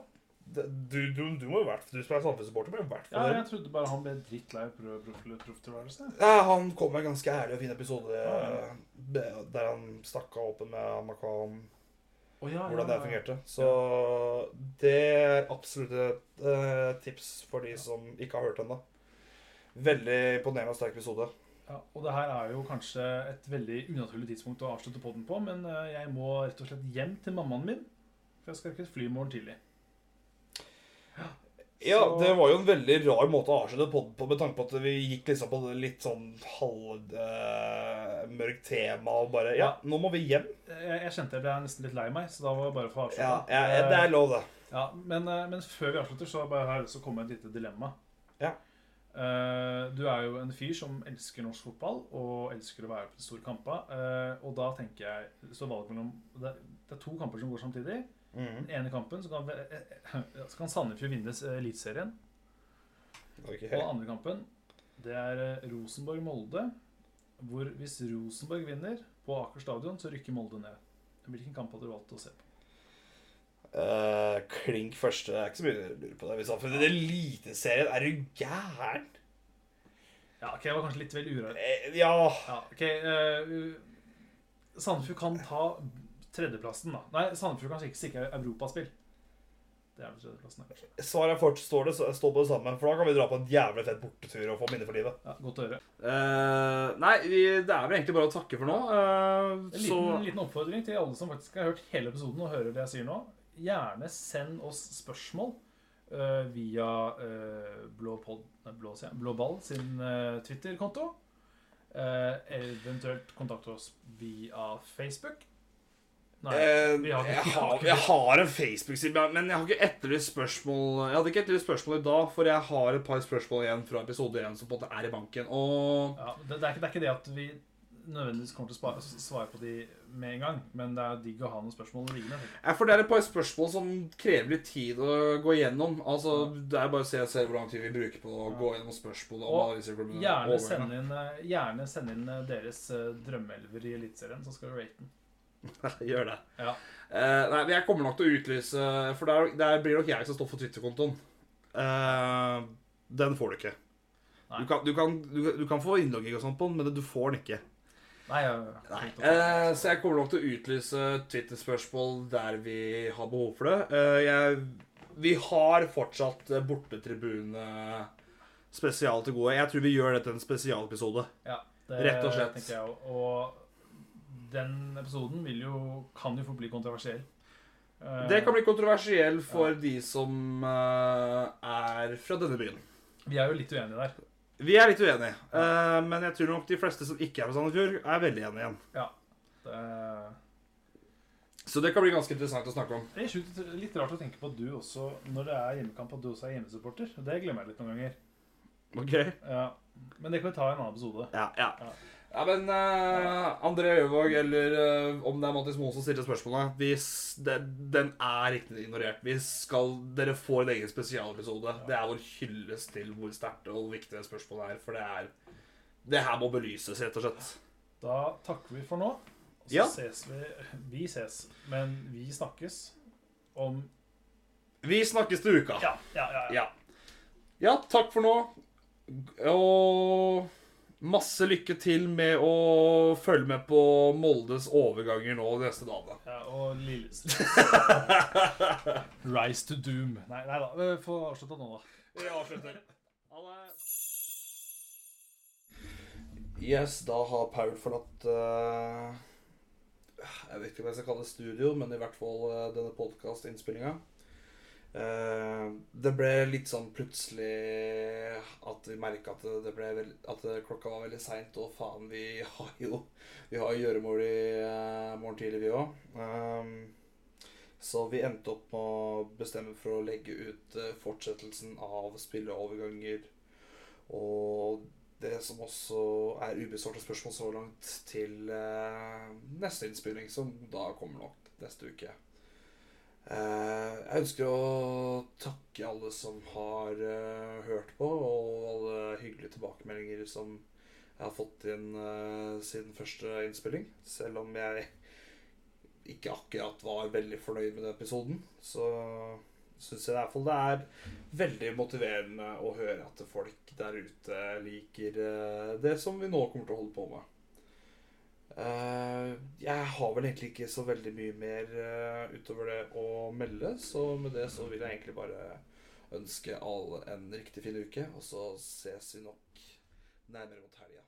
Du, du, du må jo vært Du som er samfunnssupporter, må jo fall Ja, jeg trodde bare han ble drittlei profftilværelse. Ja, han kom med en ganske ærlig og fin episode Ja, ja. der han snakka åpen med Amaka Oh, ja, hvordan det fungerte. Så det er absolutt et uh, tips for de som ikke har hørt ennå. Veldig imponerende og sterk episode. Ja, og det her er jo kanskje et veldig unaturlig tidspunkt å avslutte podden på, men eh, jeg må rett og slett hjem til mammaen min. For jeg skal ikke fly i morgen tidlig. Ja, Så- det var jo en veldig rar måte å avslutte podden på, med tanke på at vi gikk liksom på det litt sånn halvmørkt tema og bare Ja, nå må vi hjem. Jeg, jeg kjente jeg ble nesten litt lei meg, så da var det bare for å avslutte. Ja, ja, det er lov, det. Ja, men, eh, men før vi avslutter, så bare har jeg lyst til å komme med et lite dilemma. Ja. Uh, du er jo en fyr som elsker norsk fotball og elsker å være på de store kamper. Uh, og da tenker jeg så valget mellom det, det er to kamper som går samtidig. Mhm. Den ene kampen så kan, ve- eh, så kan Sandefjord vinne eh, Eliteserien. Okay. Og den andre kampen det er eh, Rosenborg-Molde. Hvor hvis Rosenborg vinner, på Aker stadion, så rykker Molde ned. Hvilken kamp hadde du valgt å se på? Uh, klink første. Det er ikke så mye å lure på det. For Eliteserien, er du gæren? Ja, ok, jeg var kanskje litt vel urar. Uh, ja Ja, ok. Uh, Sandefjord kan ta tredjeplassen, da. Nei, Sandefjord kan sikkert sikre europaspill. Det er vel tredjeplassen, kanskje. Svaret fort står, det, står på det samme. For da kan vi dra på en jævlig fett bortetur og få minner for livet. Ja, Godt å høre. Uh, nei, vi, det er vel egentlig bare å takke for nå. Uh, En liten, liten oppfordring til alle som faktisk har hørt hele episoden og hører det jeg sier nå. Gjerne send oss spørsmål uh, via uh, blå, pod, blå, blå ball sin Twitter-konto. Eh, eventuelt kontakt oss via Facebook. Nei, Eh, jeg, har, jeg har en Facebook-side, men jeg har ikke etterlyst spørsmål Jeg hadde ikke etterlyst spørsmål i dag, for jeg har et par spørsmål igjen fra episode 1 som på en måte er i banken. Og ja, det, det, er ikke, det er ikke det at vi nødvendigvis kommer til å svare på de med en gang, men det er digg å ha noen spørsmål liggende. Ja, for det er et par spørsmål som krever litt tid å gå gjennom. Altså, Det er bare å se selv hvor lang tid vi bruker på å gå gjennom spørsmål. Og om Gjerne send inn, eh, gjerne send inn eh, deres eh, drømmeelver i Eliteserien, så skal vi rate den. Gjør det. Ja. Eh, nei, men jeg kommer nok til å utlyse For der, der blir nok jeg som står for Twitter-kontoen. Eh, den får du ikke. Du kan, du, kan, du, du kan få innlogging og sånt på den, men du får den ikke. Nei, jeg, Nei. Eh, så jeg kommer nok til å utlyse Twitter-spørsmål der vi har behov for det. Eh, jeg, vi har fortsatt eh, bortetribune spesial til gode. Jeg tror vi gjør det til en spesialepisode. ja, det Rett og slett. tenker jeg også. Og den episoden vil jo, kan jo få bli kontroversiell. Eh, Det kan bli kontroversiell for de som eh, er fra denne byen. Vi er jo litt uenige der. Vi er litt uenige, eh, men jeg tror nok de fleste som ikke er fra Sandefjord, er veldig enige igjen. Det, Så det kan bli ganske interessant å snakke om. det er litt rart å tenke på at du også, når det er hjemmekamp, at du også er hjemmesupporter. Det glemmer jeg litt noen ganger. Ok? Ja. Men det kan vi ta i en annen episode. Ja, ja. Ja. Ja, men uh, André Øvåg, eller uh, om det er Mattis Moen som stiller spørsmålet vi, det, Den er ikke ignorert. Vi skal, dere får en egen spesialepisode. Det er vår hyllest til hvor sterkt og viktig det spørsmålet er. For det er Det her må belyses, rett og slett. Da takker vi for nå. Og så Ja. ses vi Vi ses, men vi snakkes om Vi snakkes til uka. Ja, ja, ja. ja. Ja. ja, takk for nå. Og masse lykke til med å følge med på Moldes overganger nå de neste dagene. ja og Lillestrøm. Rise to doom. Nei, nei da. Vi får avslutte nå, da. Vi avslutter. Ha det. Yes, da har Paul forlatt uh, Jeg vet ikke hva jeg skal kalle det studio, men i hvert fall uh, denne podkastinnspillinga. Uh, det ble litt sånn plutselig at vi merka at, det ble veld, at klokka var veldig seint, og faen, vi har jo Vi har gjøremål i uh, morgen tidlig, vi òg. Så vi endte opp med å bestemme for å legge ut eh, fortsettelsen av spilleoverganger. Og det som også er ubesvarte spørsmål så langt til eh, neste innspilling, som da kommer nok neste uke. Eh, jeg ønsker å takke alle som har eh, hørt på, og alle hyggelige tilbakemeldinger som jeg har fått inn eh, siden første innspilling. Selv om jeg ikke akkurat var veldig fornøyd med den episoden, så syns jeg i hvert fall det er veldig motiverende å høre at folk der ute liker det som vi nå kommer til å holde på med. Eh, jeg har vel egentlig ikke så veldig mye mer eh, utover det å melde, så med det så vil jeg egentlig bare ønske alle en riktig fin uke, og så ses vi nok nærmere mot helga.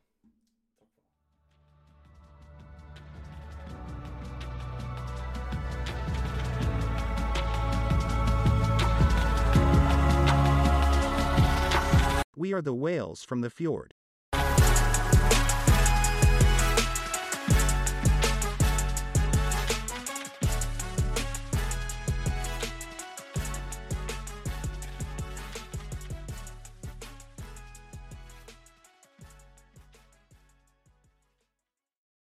We are the whales from the fjord.